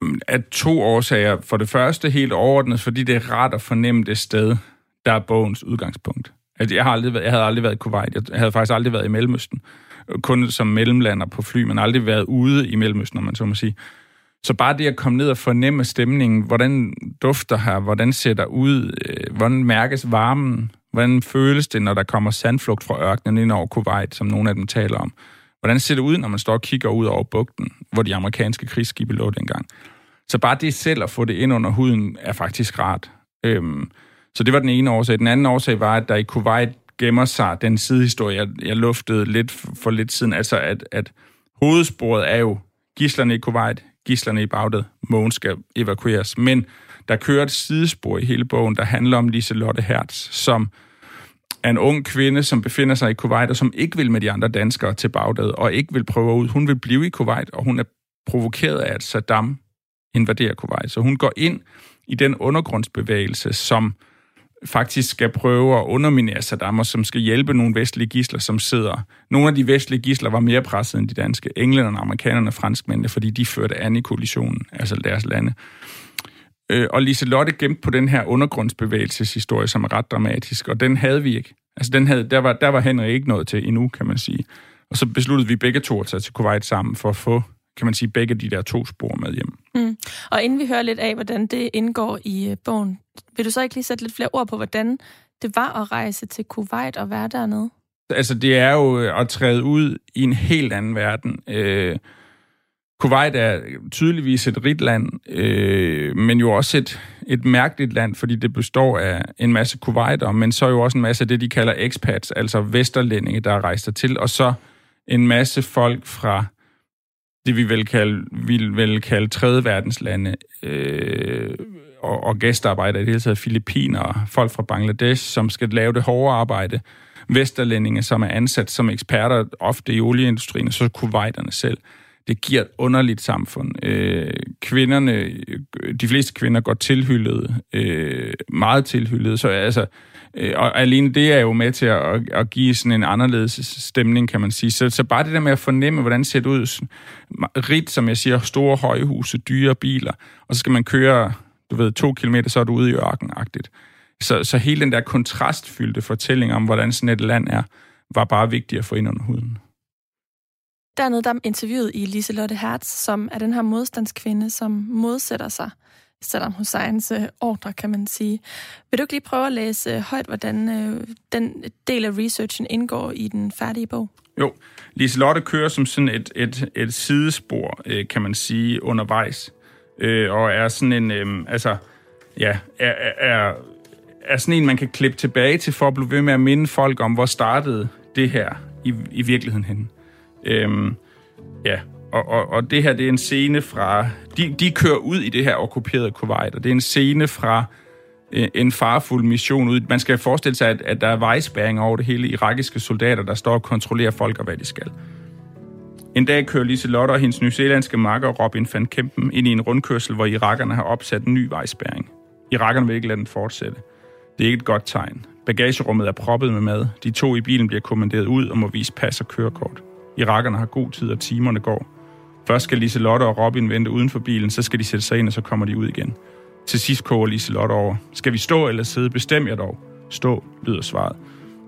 Speaker 2: Mm, af to årsager. For det første helt overordnet, fordi det er rart at fornemme det sted, der er bogens udgangspunkt. Altså, jeg, har aldrig været, jeg havde aldrig været i Kuwait. Jeg havde faktisk aldrig været i Mellemøsten øh, kun som mellemlander på fly, men aldrig været ude i Mellemøsten, om man så må sige. Så bare det at komme ned og fornemme stemningen, hvordan dufter her, hvordan ser der ud, øh, hvordan mærkes varmen, hvordan føles det, når der kommer sandflugt fra ørkenen ind over Kuwait, som nogle af dem taler om. Hvordan ser det ud, når man står og kigger ud over bugten, hvor de amerikanske krigsskibe lå dengang. Så bare det selv at få det ind under huden er faktisk rart. Øhm, så det var den ene årsag. Den anden årsag var, at der i Kuwait gemmer sig den sidehistorie, jeg, jeg luftede lidt for lidt siden, altså at, at hovedsporet er jo gislerne i Kuwait, gislerne i Bagdad, Mogens skal evakueres, men der kører et sidespor i hele bogen, der handler om Liselotte Hertz, som af en ung kvinde, som befinder sig i Kuwait, og som ikke vil med de andre danskere til Bagdad, og ikke vil prøve ud. Hun vil blive i Kuwait, og hun er provokeret af, at Saddam invaderer Kuwait. Så hun går ind i den undergrundsbevægelse, som faktisk skal prøve at underminere Saddam, og som skal hjælpe nogle vestlige gisler, som sidder. Nogle af de vestlige gisler var mere presset end de danske. Englænderne, amerikanerne og franskmændene, fordi de førte an i koalitionen, altså deres lande. Øh, og Lotte gemte på den her undergrundsbevægelseshistorie, som er ret dramatisk, og den havde vi ikke. Altså den havde, der, var, der var Henrik ikke noget til endnu, kan man sige. Og så besluttede vi begge to at tage til Kuwait sammen for at få kan man sige, begge de der to spor med hjem.
Speaker 1: Mm. Og inden vi hører lidt af, hvordan det indgår i uh, bogen, vil du så ikke lige sætte lidt flere ord på, hvordan det var at rejse til Kuwait og være dernede?
Speaker 2: Altså, det er jo øh, at træde ud i en helt anden verden. Øh, Kuwait er tydeligvis et rigt land, øh, men jo også et, et mærkeligt land, fordi det består af en masse kuwaiter, men så jo også en masse af det, de kalder expats, altså vesterlændinge, der er rejst til, og så en masse folk fra det, vi vil kalde, vil vil kalde tredje verdenslande, øh, og, og gæstearbejdere i det hele taget, filipiner, folk fra Bangladesh, som skal lave det hårde arbejde, vesterlændinge, som er ansat som eksperter, ofte i olieindustrien, og så kuwaiterne selv. Det giver et underligt samfund. Øh, kvinderne, de fleste kvinder går tilhyllet, øh, meget tilhyllet, så altså, Øh, og alene det er jo med til at, at give sådan en anderledes stemning, kan man sige. Så, så bare det der med at fornemme, hvordan det ser ud. Rigt, som jeg siger, store højhuse, dyre biler, og så skal man køre, du ved, to kilometer, så er du ude i ørkenagtigt. Så, så hele den der kontrastfyldte fortælling om, hvordan sådan et land er, var bare vigtigt at få ind under huden.
Speaker 1: Dernede der interviewet i Liselotte Hertz, som er den her modstandskvinde, som modsætter sig Saddam Husseins øh, ordre, kan man sige. Vil du ikke lige prøve at læse øh, højt, hvordan øh, den del af researchen indgår i den færdige bog?
Speaker 2: Jo, Liselotte kører som sådan et, et, et sidespor, kan man sige, undervejs. Og er sådan en, øh, altså, ja, er, er, er sådan en, man kan klippe tilbage til for at blive ved med at minde folk om, hvor startede det her i, i virkeligheden henne. Øhm, ja, og, og, og det her, det er en scene fra... De, de kører ud i det her okkuperede Kuwait, og det er en scene fra øh, en farfuld mission ud. Man skal forestille sig, at, at der er vejspæring over det hele irakiske soldater, der står og kontrollerer folk og hvad de skal. En dag kører Lise Lotte og hendes nyzeelandske makker Robin van Kempen ind i en rundkørsel, hvor irakerne har opsat en ny vejspæring. Irakerne vil ikke lade den fortsætte. Det er ikke et godt tegn. Bagagerummet er proppet med mad. De to i bilen bliver kommanderet ud og må vise pas og kørekort. Irakerne har god tid, og timerne går. Først skal Liselotte og Robin vente uden for bilen, så skal de sætte sig ind, og så kommer de ud igen. Til sidst koger Liselotte over. Skal vi stå eller sidde? Bestem jer dog. Stå, lyder svaret.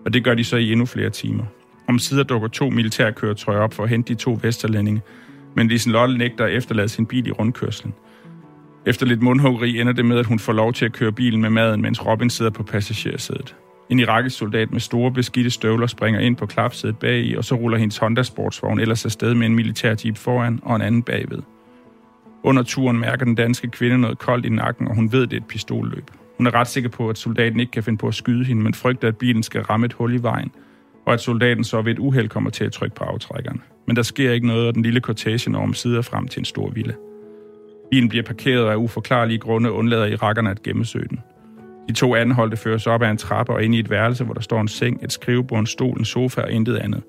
Speaker 2: Og det gør de så i endnu flere timer. Om sider dukker to militærkøretøjer op for at hente de to vesterlændinge. Men Liselotte nægter at efterlade sin bil i rundkørslen. Efter lidt mundhuggeri ender det med, at hun får lov til at køre bilen med maden, mens Robin sidder på passagersædet. En irakisk soldat med store beskidte støvler springer ind på klapsædet bag i, og så ruller hendes Honda sportsvogn ellers afsted med en militær jeep foran og en anden bagved. Under turen mærker den danske kvinde noget koldt i nakken, og hun ved, det er et pistolløb. Hun er ret sikker på, at soldaten ikke kan finde på at skyde hende, men frygter, at bilen skal ramme et hul i vejen, og at soldaten så ved et uheld kommer til at trykke på aftrækkeren. Men der sker ikke noget, og den lille kortage når om sider frem til en stor villa. Bilen bliver parkeret og af uforklarlige grunde undlader irakerne at gennemsøge den. De to anholdte føres op ad en trappe og ind i et værelse, hvor der står en seng, et skrivebord, en stol, en sofa og intet andet.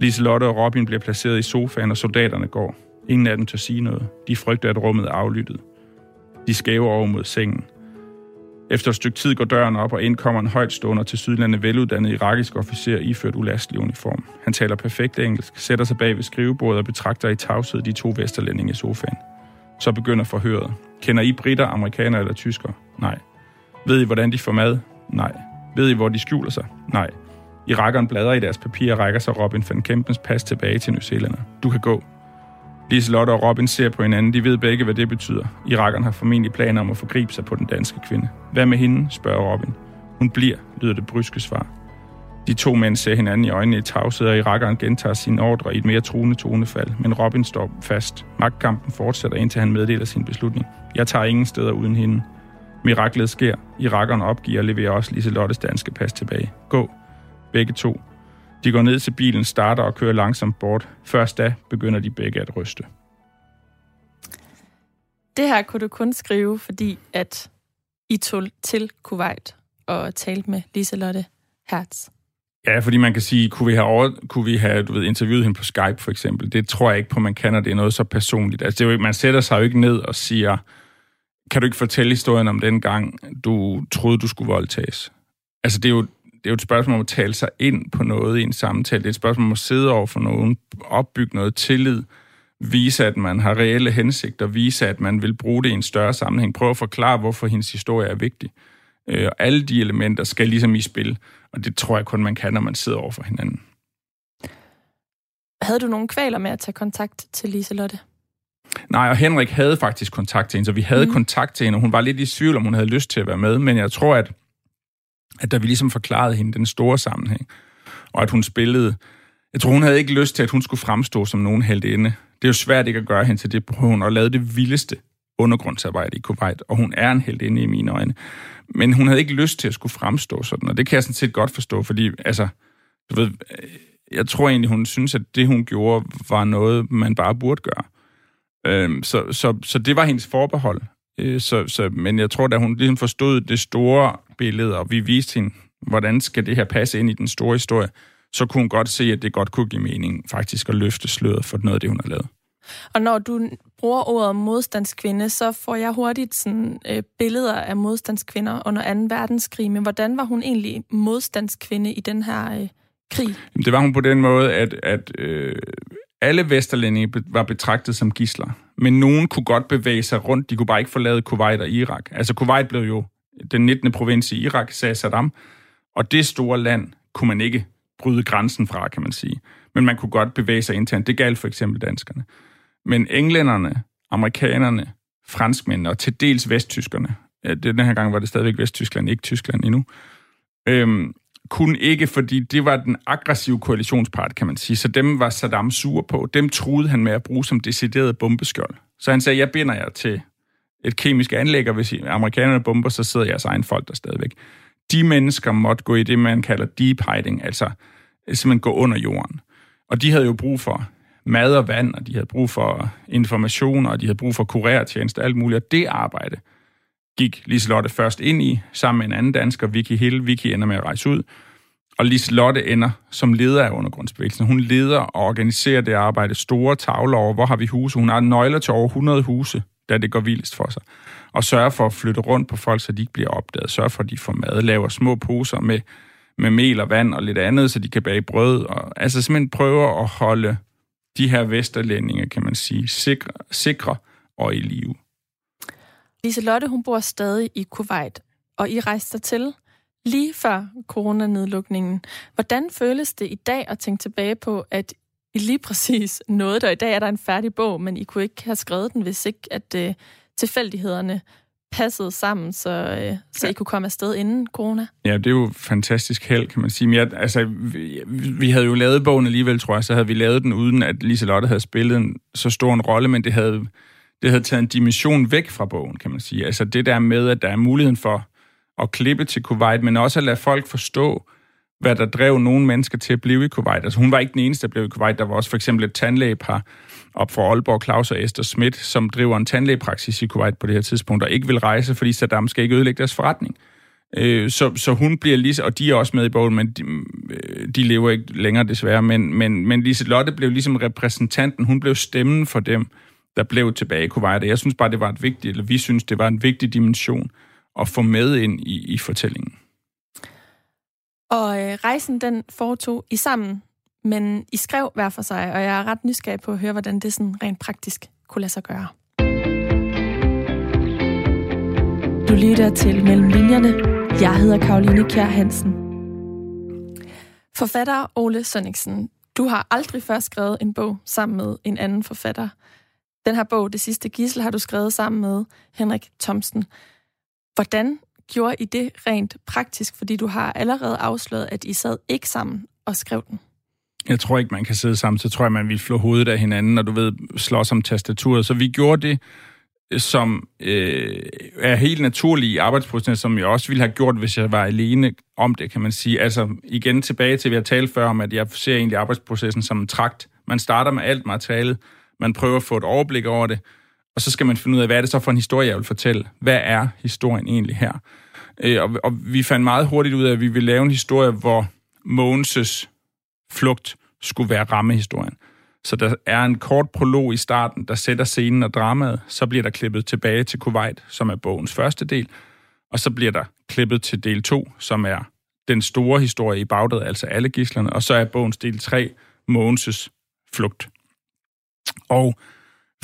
Speaker 2: Liselotte og Robin bliver placeret i sofaen, og soldaterne går. Ingen af dem tør sige noget. De frygter, at rummet er aflyttet. De skæver over mod sengen. Efter et stykke tid går døren op, og indkommer en højtstående til sydlandet veluddannet irakisk officer iført ulastelig uniform. Han taler perfekt engelsk, sætter sig bag ved skrivebordet og betragter i tavshed de to vesterlændinge i sofaen. Så begynder forhøret. Kender I britter, amerikanere eller tyskere? Nej. Ved I, hvordan de får mad? Nej. Ved I, hvor de skjuler sig? Nej. Irakeren bladrer i deres papir og rækker sig Robin van Kempens pas tilbage til New Zealand. Du kan gå. Liselotte og Robin ser på hinanden. De ved begge, hvad det betyder. Irakeren har formentlig planer om at forgribe sig på den danske kvinde. Hvad med hende, spørger Robin. Hun bliver, lyder det bryske svar. De to mænd ser hinanden i øjnene i tavshed, og Irakeren gentager sine ordre i et mere truende tonefald. Men Robin står fast. Magtkampen fortsætter, indtil han meddeler sin beslutning. Jeg tager ingen steder uden hende. Miraklet sker. Irakeren opgiver og leverer også Liselottes danske pas tilbage. Gå. Begge to. De går ned til bilen, starter og kører langsomt bort. Først da begynder de begge at ryste.
Speaker 1: Det her kunne du kun skrive, fordi at I tog til Kuwait og talte med Liselotte Hertz.
Speaker 2: Ja, fordi man kan sige, kunne vi have, over, kunne vi have du ved, interviewet hende på Skype for eksempel? Det tror jeg ikke på, man kan, og det er noget så personligt. Altså, det er jo, man sætter sig jo ikke ned og siger, kan du ikke fortælle historien om den gang, du troede, du skulle voldtages? Altså, det er jo, det er jo et spørgsmål om at tale sig ind på noget i en samtale. Det er et spørgsmål om at sidde over for nogen, opbygge noget tillid, vise, at man har reelle hensigter, vise, at man vil bruge det i en større sammenhæng, prøve at forklare, hvorfor hendes historie er vigtig. Øh, og alle de elementer skal ligesom i spil, og det tror jeg kun, man kan, når man sidder over for hinanden.
Speaker 1: Havde du nogle kvaler med at tage kontakt til Liselotte?
Speaker 2: Nej, og Henrik havde faktisk kontakt til hende, så vi havde mm. kontakt til hende, og hun var lidt i tvivl, om hun havde lyst til at være med, men jeg tror, at, at da vi ligesom forklarede hende den store sammenhæng, og at hun spillede, jeg tror, hun havde ikke lyst til, at hun skulle fremstå som nogen heldinde. Det er jo svært ikke at gøre hende til det, hun har lavet det vildeste undergrundsarbejde i Kuwait, og hun er en heldinde i mine øjne. Men hun havde ikke lyst til at skulle fremstå sådan, og det kan jeg sådan set godt forstå, fordi altså, du ved, jeg tror egentlig, hun synes, at det, hun gjorde, var noget, man bare burde gøre. Øhm, så, så, så det var hendes forbehold. Øh, så, så, men jeg tror, da hun ligesom forstod det store billede, og vi viste hende, hvordan skal det her passe ind i den store historie, så kunne hun godt se, at det godt kunne give mening faktisk at løfte sløret for noget af det, hun har lavet.
Speaker 1: Og når du bruger ordet modstandskvinde, så får jeg hurtigt sådan, øh, billeder af modstandskvinder under 2. verdenskrig. Men hvordan var hun egentlig modstandskvinde i den her øh, krig?
Speaker 2: Det var hun på den måde, at, at øh, alle vesterlændinge var betragtet som gisler. Men nogen kunne godt bevæge sig rundt. De kunne bare ikke forlade Kuwait og Irak. Altså Kuwait blev jo den 19. provins i Irak, sagde Saddam. Og det store land kunne man ikke bryde grænsen fra, kan man sige. Men man kunne godt bevæge sig internt. Det galt for eksempel danskerne. Men englænderne, amerikanerne, franskmændene og til dels vesttyskerne, ja, den her gang var det stadigvæk Vesttyskland, ikke Tyskland endnu, øhm, kunne ikke, fordi det var den aggressive koalitionspart, kan man sige. Så dem var Saddam sur på. Dem troede han med at bruge som decideret bombeskjold. Så han sagde, jeg binder jer til et kemisk anlæg, og hvis amerikanerne bomber, så sidder jeres egen folk der stadigvæk. De mennesker måtte gå i det, man kalder deep hiding, altså simpelthen gå under jorden. Og de havde jo brug for mad og vand, og de havde brug for information, og de havde brug for kurertjeneste og alt muligt. Og det arbejde gik Liselotte først ind i, sammen med en anden dansker, Vicky Hill. Vicky ender med at rejse ud, og Liselotte ender som leder af undergrundsbevægelsen. Hun leder og organiserer det arbejde, store tavler over, hvor har vi huse. Hun har nøgler til over 100 huse, da det går vildest for sig. Og sørger for at flytte rundt på folk, så de ikke bliver opdaget. Sørger for, at de får mad, laver små poser med, med mel og vand og lidt andet, så de kan bage brød. Og, altså simpelthen prøver at holde de her vesterlændinge, kan man sige, sikre, sikre og i live.
Speaker 1: Liselotte, hun bor stadig i Kuwait, og I rejste til lige før coronanedlukningen. Hvordan føles det i dag at tænke tilbage på, at I lige præcis [laughs] noget, der i dag er der en færdig bog, men I kunne ikke have skrevet den, hvis ikke at øh, tilfældighederne passede sammen, så, øh, så ja. I kunne komme afsted inden corona.
Speaker 2: Ja, det er jo fantastisk held, kan man sige. Men jeg, altså, vi, vi havde jo lavet bogen alligevel, tror jeg, så havde vi lavet den, uden at Liselotte havde spillet en, så stor en rolle, men det havde, det havde taget en dimension væk fra bogen, kan man sige. Altså det der med, at der er muligheden for at klippe til Kuwait, men også at lade folk forstå, hvad der drev nogle mennesker til at blive i Kuwait. Altså hun var ikke den eneste, der blev i Kuwait. Der var også for eksempel et tandlægepar op for Aalborg, Claus og Esther Schmidt, som driver en tandlægepraksis i Kuwait på det her tidspunkt, og ikke vil rejse, fordi Saddam skal ikke ødelægge deres forretning. Øh, så, så hun bliver lige, og de er også med i bogen, men de, øh, de lever ikke længere desværre, men, men, men Lise Lotte blev ligesom repræsentanten, hun blev stemmen for dem, der blev tilbage i Kuwait. Jeg synes bare, det var et vigtigt, eller vi synes, det var en vigtig dimension at få med ind i, i fortællingen.
Speaker 1: Og øh, rejsen, den foretog I sammen, men I skrev hver for sig, og jeg er ret nysgerrig på at høre, hvordan det sådan rent praktisk kunne lade sig gøre. Du lytter til Mellem Linjerne. Jeg hedder Karoline Kjær Hansen. Forfatter Ole Sønniksen, du har aldrig før skrevet en bog sammen med en anden forfatter. Den her bog, Det sidste gissel, har du skrevet sammen med Henrik Thomsen. Hvordan gjorde I det rent praktisk? Fordi du har allerede afsløret, at I sad ikke sammen og skrev den.
Speaker 2: Jeg tror ikke, man kan sidde sammen. Så tror jeg, man vil flå hovedet af hinanden, og du ved, slås om tastaturet. Så vi gjorde det, som øh, er helt naturligt i arbejdsprocessen, som jeg også ville have gjort, hvis jeg var alene om det, kan man sige. Altså igen tilbage til, at vi har talt før om, at jeg ser egentlig arbejdsprocessen som en trakt. Man starter med alt materialet, man prøver at få et overblik over det, og så skal man finde ud af, hvad er det så for en historie, jeg vil fortælle? Hvad er historien egentlig her? Øh, og, og vi fandt meget hurtigt ud af, at vi ville lave en historie, hvor Mogens' flugt skulle være rammehistorien. Så der er en kort prolog i starten, der sætter scenen og dramaet. Så bliver der klippet tilbage til Kuwait, som er bogens første del. Og så bliver der klippet til del 2, som er den store historie i Bagdad, altså alle gislerne. Og så er bogens del 3, Mogens' flugt. Og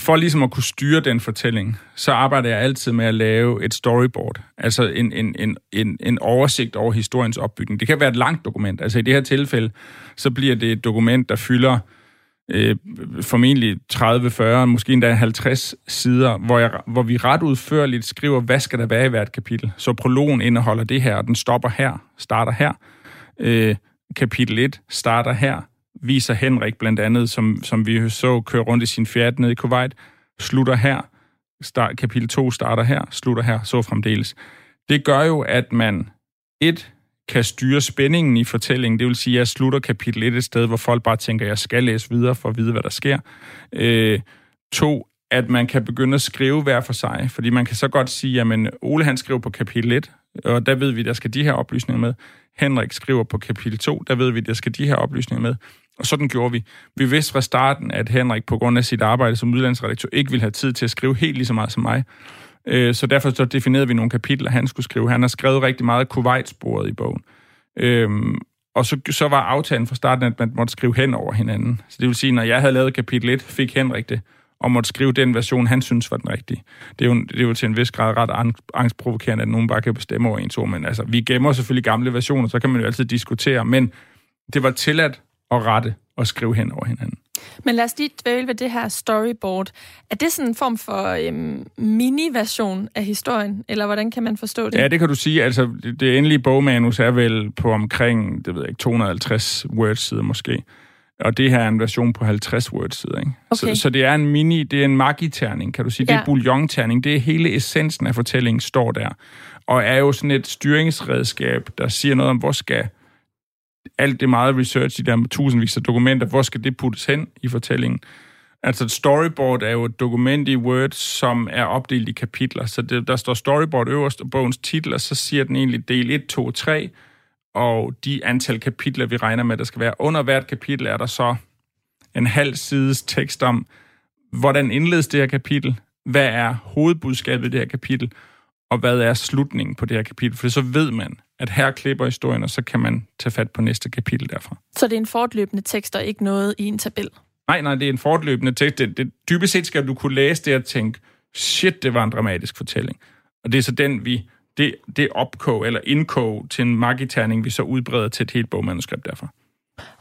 Speaker 2: for ligesom at kunne styre den fortælling, så arbejder jeg altid med at lave et storyboard, altså en, en, en, en, en oversigt over historiens opbygning. Det kan være et langt dokument. Altså i det her tilfælde, så bliver det et dokument, der fylder øh, formentlig 30, 40, måske endda 50 sider, hvor, jeg, hvor vi ret udførligt skriver, hvad skal der være i hvert kapitel. Så prologen indeholder det her, og den stopper her, starter her. Øh, kapitel 1 starter her, viser Henrik blandt andet, som, som vi så køre rundt i sin fjerde nede i Kuwait, slutter her, start, kapitel 2 starter her, slutter her, så fremdeles. Det gør jo, at man et kan styre spændingen i fortællingen. Det vil sige, at jeg slutter kapitel 1 et sted, hvor folk bare tænker, at jeg skal læse videre for at vide, hvad der sker. Øh, to, at man kan begynde at skrive hver for sig. Fordi man kan så godt sige, at Ole han skriver på kapitel 1, og der ved vi, der skal de her oplysninger med. Henrik skriver på kapitel 2, der ved vi, der skal de her oplysninger med. Og sådan gjorde vi. Vi vidste fra starten, at Henrik på grund af sit arbejde som udlandsredaktør ikke ville have tid til at skrive helt lige så meget som mig. Øh, så derfor så definerede vi nogle kapitler, han skulle skrive. Han har skrevet rigtig meget Kuwait-sporet i bogen. Øhm, og så, så var aftalen fra starten, at man måtte skrive hen over hinanden. Så det vil sige, når jeg havde lavet kapitel 1, fik Henrik det, og måtte skrive den version, han synes var den rigtige. Det er jo, det er jo til en vis grad ret angstprovokerende, at nogen bare kan bestemme over en to, men altså, vi gemmer selvfølgelig gamle versioner, så kan man jo altid diskutere, men det var tilladt at rette og skrive hen over hinanden.
Speaker 1: Men lad os lige dvæle ved det her storyboard. Er det sådan en form for øhm, mini-version af historien, eller hvordan kan man forstå det?
Speaker 2: Ja, det kan du sige. Altså, det, endelige bogmanus er vel på omkring, det ved jeg ikke, 250 words-sider måske. Og det her er en version på 50 words-sider, ikke? Okay. Så, så det er en mini, det er en magiterning, kan du sige. Ja. Det er bouillon-terning. Det er hele essensen af fortællingen står der. Og er jo sådan et styringsredskab, der siger noget om, hvor skal alt det meget research, de der tusindvis af dokumenter, hvor skal det puttes hen i fortællingen? Altså et storyboard er jo et dokument i Word, som er opdelt i kapitler. Så det, der står storyboard øverst og bogens titel, og så siger den egentlig del 1, 2, 3, og de antal kapitler, vi regner med, der skal være. Under hvert kapitel er der så en halv sides tekst om, hvordan indledes det her kapitel, hvad er hovedbudskabet i det her kapitel, og hvad er slutningen på det her kapitel, for så ved man, at her klipper historien, og så kan man tage fat på næste kapitel derfra.
Speaker 1: Så det er en fortløbende tekst, og ikke noget i en tabel?
Speaker 2: Nej, nej, det er en fortløbende tekst. Det, det, dybest set skal du kunne læse det og tænke, shit, det var en dramatisk fortælling. Og det er så den, vi, det, det opkog eller indkog til en magiterning, vi så udbreder til et helt bogmanuskript derfra.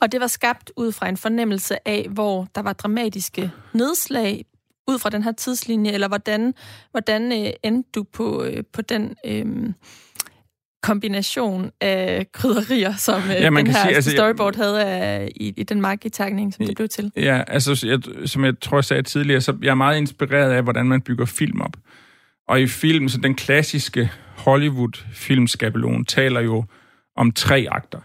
Speaker 1: Og det var skabt ud fra en fornemmelse af, hvor der var dramatiske nedslag ud fra den her tidslinje, eller hvordan, hvordan øh, endte du på, øh, på den øh, kombination af krydderier, som øh, ja, man den her sige, altså, storyboard jeg, havde af, i, i den markedtagning, som det blev til?
Speaker 2: Ja, altså jeg, som jeg tror, jeg sagde tidligere, så jeg er meget inspireret af, hvordan man bygger film op. Og i filmen, så den klassiske Hollywood-filmskabelon taler jo om tre akter.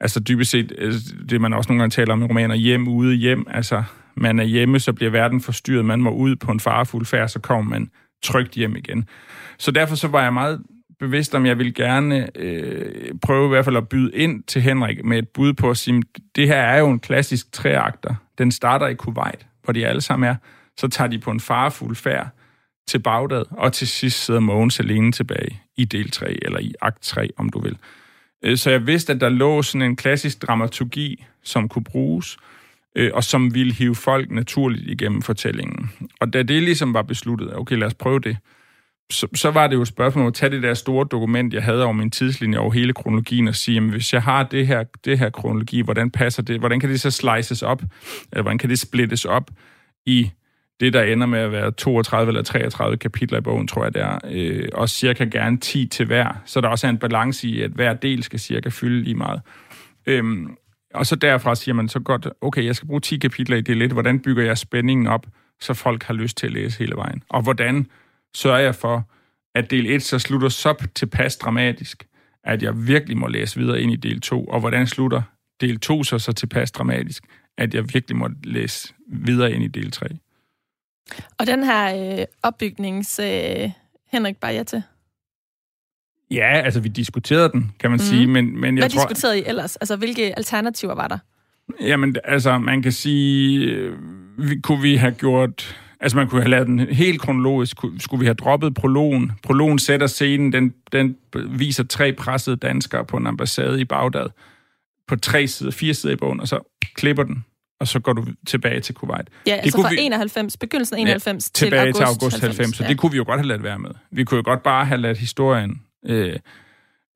Speaker 2: Altså dybest set, øh, det man også nogle gange taler om i romaner, hjem, ude, hjem. Altså, man er hjemme, så bliver verden forstyrret. Man må ud på en farefuld færd, så kommer man trygt hjem igen. Så derfor så var jeg meget bevidst om, jeg ville gerne øh, prøve i hvert fald at byde ind til Henrik med et bud på at sige, det her er jo en klassisk treakter. Den starter i Kuwait, hvor de alle sammen er. Så tager de på en farefuld færd til Bagdad, og til sidst sidder Mogens alene tilbage i del 3, eller i akt 3, om du vil. Øh, så jeg vidste, at der lå sådan en klassisk dramaturgi, som kunne bruges, øh, og som ville hive folk naturligt igennem fortællingen. Og da det ligesom var besluttet, okay, lad os prøve det, så, så var det jo et spørgsmål at tage det der store dokument, jeg havde over min tidslinje over hele kronologien, og sige, jamen, hvis jeg har det her, det her kronologi, hvordan passer det? Hvordan kan det så slices op? Eller hvordan kan det splittes op i det, der ender med at være 32 eller 33 kapitler i bogen, tror jeg, det er. Øh, og cirka gerne 10 til hver. Så der også er en balance i, at hver del skal cirka fylde lige meget. Øhm, og så derfra siger man så godt, okay, jeg skal bruge 10 kapitler i det lidt. Hvordan bygger jeg spændingen op, så folk har lyst til at læse hele vejen? Og hvordan sørger jeg for, at del 1 så slutter så tilpas dramatisk, at jeg virkelig må læse videre ind i del 2? Og hvordan slutter del 2 så så tilpas dramatisk, at jeg virkelig må læse videre ind i del 3?
Speaker 1: Og den her øh, opbygnings øh, Henrik til?
Speaker 2: Ja, altså vi diskuterede den, kan man mm. sige, men, men jeg
Speaker 1: Hvad
Speaker 2: tror...
Speaker 1: diskuterede I ellers? Altså hvilke alternativer var der?
Speaker 2: Jamen, altså man kan sige, øh, vi, kunne vi have gjort... Altså man kunne have lavet den helt kronologisk. Skulle vi have droppet prologen? Prologen sætter scenen, den, den viser tre pressede danskere på en ambassade i Bagdad på tre sider, fire sider i bogen, og så klipper den og så går du tilbage til Kuwait.
Speaker 1: Ja, det altså fra vi, 91, begyndelsen af 91 ja, til
Speaker 2: tilbage
Speaker 1: august
Speaker 2: til august 90, 90 så ja. det kunne vi jo godt have ladet være med. Vi kunne jo godt bare have ladet historien, øh,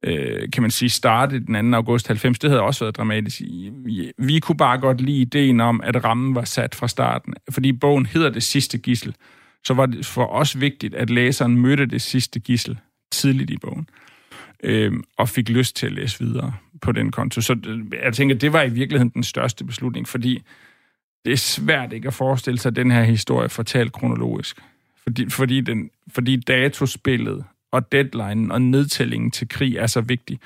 Speaker 2: øh, kan man sige, starte den 2. august 90. Det havde også været dramatisk. Vi, vi kunne bare godt lide ideen om, at rammen var sat fra starten. Fordi bogen hedder Det sidste gissel, så var det for os vigtigt, at læseren mødte det sidste gissel tidligt i bogen øh, og fik lyst til at læse videre på den konto. Så øh, jeg tænker, det var i virkeligheden den største beslutning, fordi det er svært ikke at forestille sig den her historie fortalt kronologisk. Fordi, fordi, den, fordi datospillet og deadline og nedtællingen til krig er så vigtig,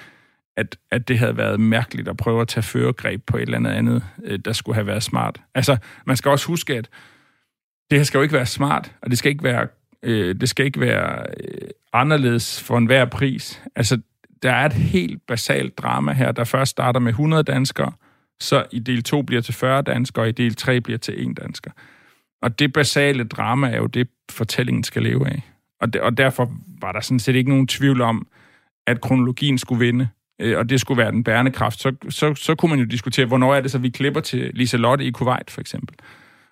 Speaker 2: at, at det havde været mærkeligt at prøve at tage føregreb på et eller andet andet, øh, der skulle have været smart. Altså, man skal også huske, at det her skal jo ikke være smart, og det skal ikke være, øh, det skal ikke være øh, anderledes for enhver pris. Altså, der er et helt basalt drama her, der først starter med 100 danskere, så i del 2 bliver til 40 danskere, og i del 3 bliver til 1 dansker. Og det basale drama er jo det, fortællingen skal leve af. Og, de, og derfor var der sådan set ikke nogen tvivl om, at kronologien skulle vinde, øh, og det skulle være den bærende kraft. Så, så, så kunne man jo diskutere, hvornår er det så, vi klipper til Lisa Lotte i Kuwait, for eksempel.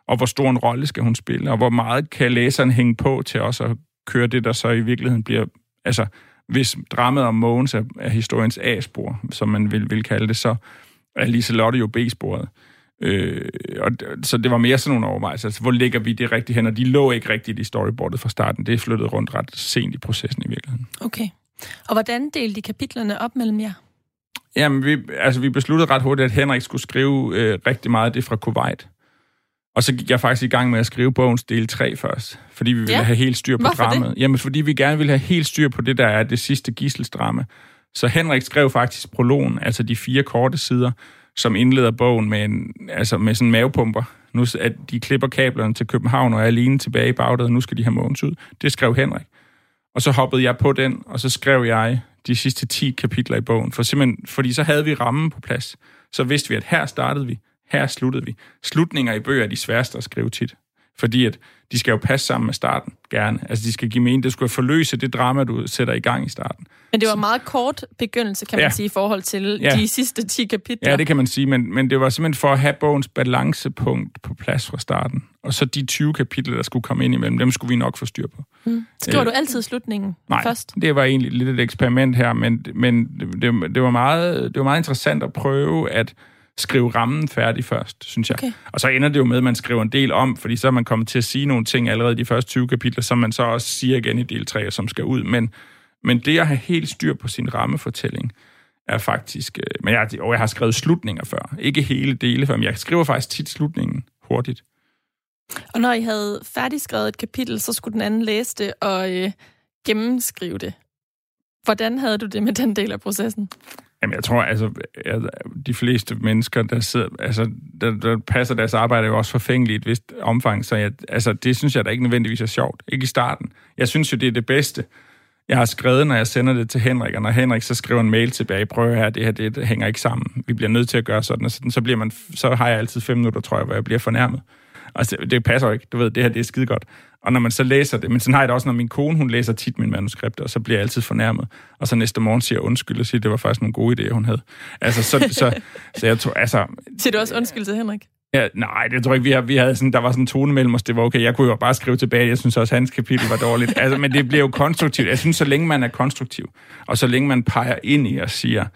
Speaker 2: Og hvor stor en rolle skal hun spille, og hvor meget kan læseren hænge på til også at køre det, der så i virkeligheden bliver... Altså, hvis dramaet om Mogens er, er historiens A-spor, som man vil, vil kalde det, så er Liselotte jo B-sporet. Øh, og, så det var mere sådan nogle overvejelser. Altså, hvor ligger vi det rigtigt hen? Og de lå ikke rigtigt i storyboardet fra starten. Det er flyttet rundt ret sent i processen i virkeligheden.
Speaker 1: Okay. Og hvordan delte de kapitlerne op mellem jer?
Speaker 2: Jamen, vi, altså, vi besluttede ret hurtigt, at Henrik skulle skrive øh, rigtig meget af det fra Kuwait. Og så gik jeg faktisk i gang med at skrive bogens del 3 først, fordi vi ville ja. have helt styr på Hvorfor dramaet. Det? Jamen, fordi vi gerne ville have helt styr på det, der er det sidste gisselsdrama. Så Henrik skrev faktisk prologen, altså de fire korte sider, som indleder bogen med, en, altså med sådan mavepumper. Nu at de klipper kablerne til København og er alene tilbage i Bagdad, og nu skal de have Mogens ud. Det skrev Henrik. Og så hoppede jeg på den, og så skrev jeg de sidste 10 kapitler i bogen. For simpelthen, fordi så havde vi rammen på plads. Så vidste vi, at her startede vi, her sluttede vi. Slutninger i bøger er de sværeste at skrive tit. Fordi at de skal jo passe sammen med starten, gerne. Altså, de skal give mening. Det skulle forløse det drama, du sætter i gang i starten.
Speaker 1: Men det var en meget kort begyndelse, kan man ja. sige, i forhold til ja. de sidste 10 kapitler.
Speaker 2: Ja, det kan man sige, men, men det var simpelthen for at have bogens balancepunkt på plads fra starten. Og så de 20 kapitler, der skulle komme ind imellem, dem skulle vi nok få styr på.
Speaker 1: Mm. Skriver øh, du altid slutningen
Speaker 2: nej,
Speaker 1: først?
Speaker 2: det var egentlig lidt et eksperiment her, men, men det, det, det, var meget, det var meget interessant at prøve at skrive rammen færdig først, synes jeg. Okay. Og så ender det jo med, at man skriver en del om, fordi så er man kommet til at sige nogle ting allerede i de første 20 kapitler, som man så også siger igen i del 3, som skal ud. Men, men det at have helt styr på sin rammefortælling, er faktisk... Øh, men jeg, og jeg har skrevet slutninger før. Ikke hele dele før, men jeg skriver faktisk tit slutningen hurtigt.
Speaker 1: Og når I havde færdigskrevet et kapitel, så skulle den anden læse det og øh, gennemskrive det. Hvordan havde du det med den del af processen?
Speaker 2: Jamen, jeg tror, altså, de fleste mennesker, der, sidder, altså, der, der passer deres arbejde, er jo også forfængeligt i et vist omfang, så jeg, altså, det synes jeg da ikke nødvendigvis er sjovt. Ikke i starten. Jeg synes jo, det er det bedste, jeg har skrevet, når jeg sender det til Henrik, og når Henrik så skriver en mail tilbage, prøv her, det her, det, det hænger ikke sammen. Vi bliver nødt til at gøre sådan og sådan. Så, bliver man, så har jeg altid fem minutter, tror jeg, hvor jeg bliver fornærmet. Altså, det passer jo ikke. Du ved, det her, det er skide godt. Og når man så læser det, men sådan har jeg det også, når min kone, hun læser tit min manuskript, og så bliver jeg altid fornærmet. Og så næste morgen siger jeg undskyld og siger, at det var faktisk nogle gode idéer, hun havde. Altså, så, så, så, så jeg tror, altså...
Speaker 1: Siger du også undskyld til Henrik?
Speaker 2: Ja, nej, det tror jeg ikke. Vi, har, vi havde sådan, der var sådan en tone mellem os. Det var okay. Jeg kunne jo bare skrive tilbage. Jeg synes også, hans kapitel var dårligt. Altså, men det bliver jo konstruktivt. Jeg synes, så længe man er konstruktiv, og så længe man peger ind i og siger,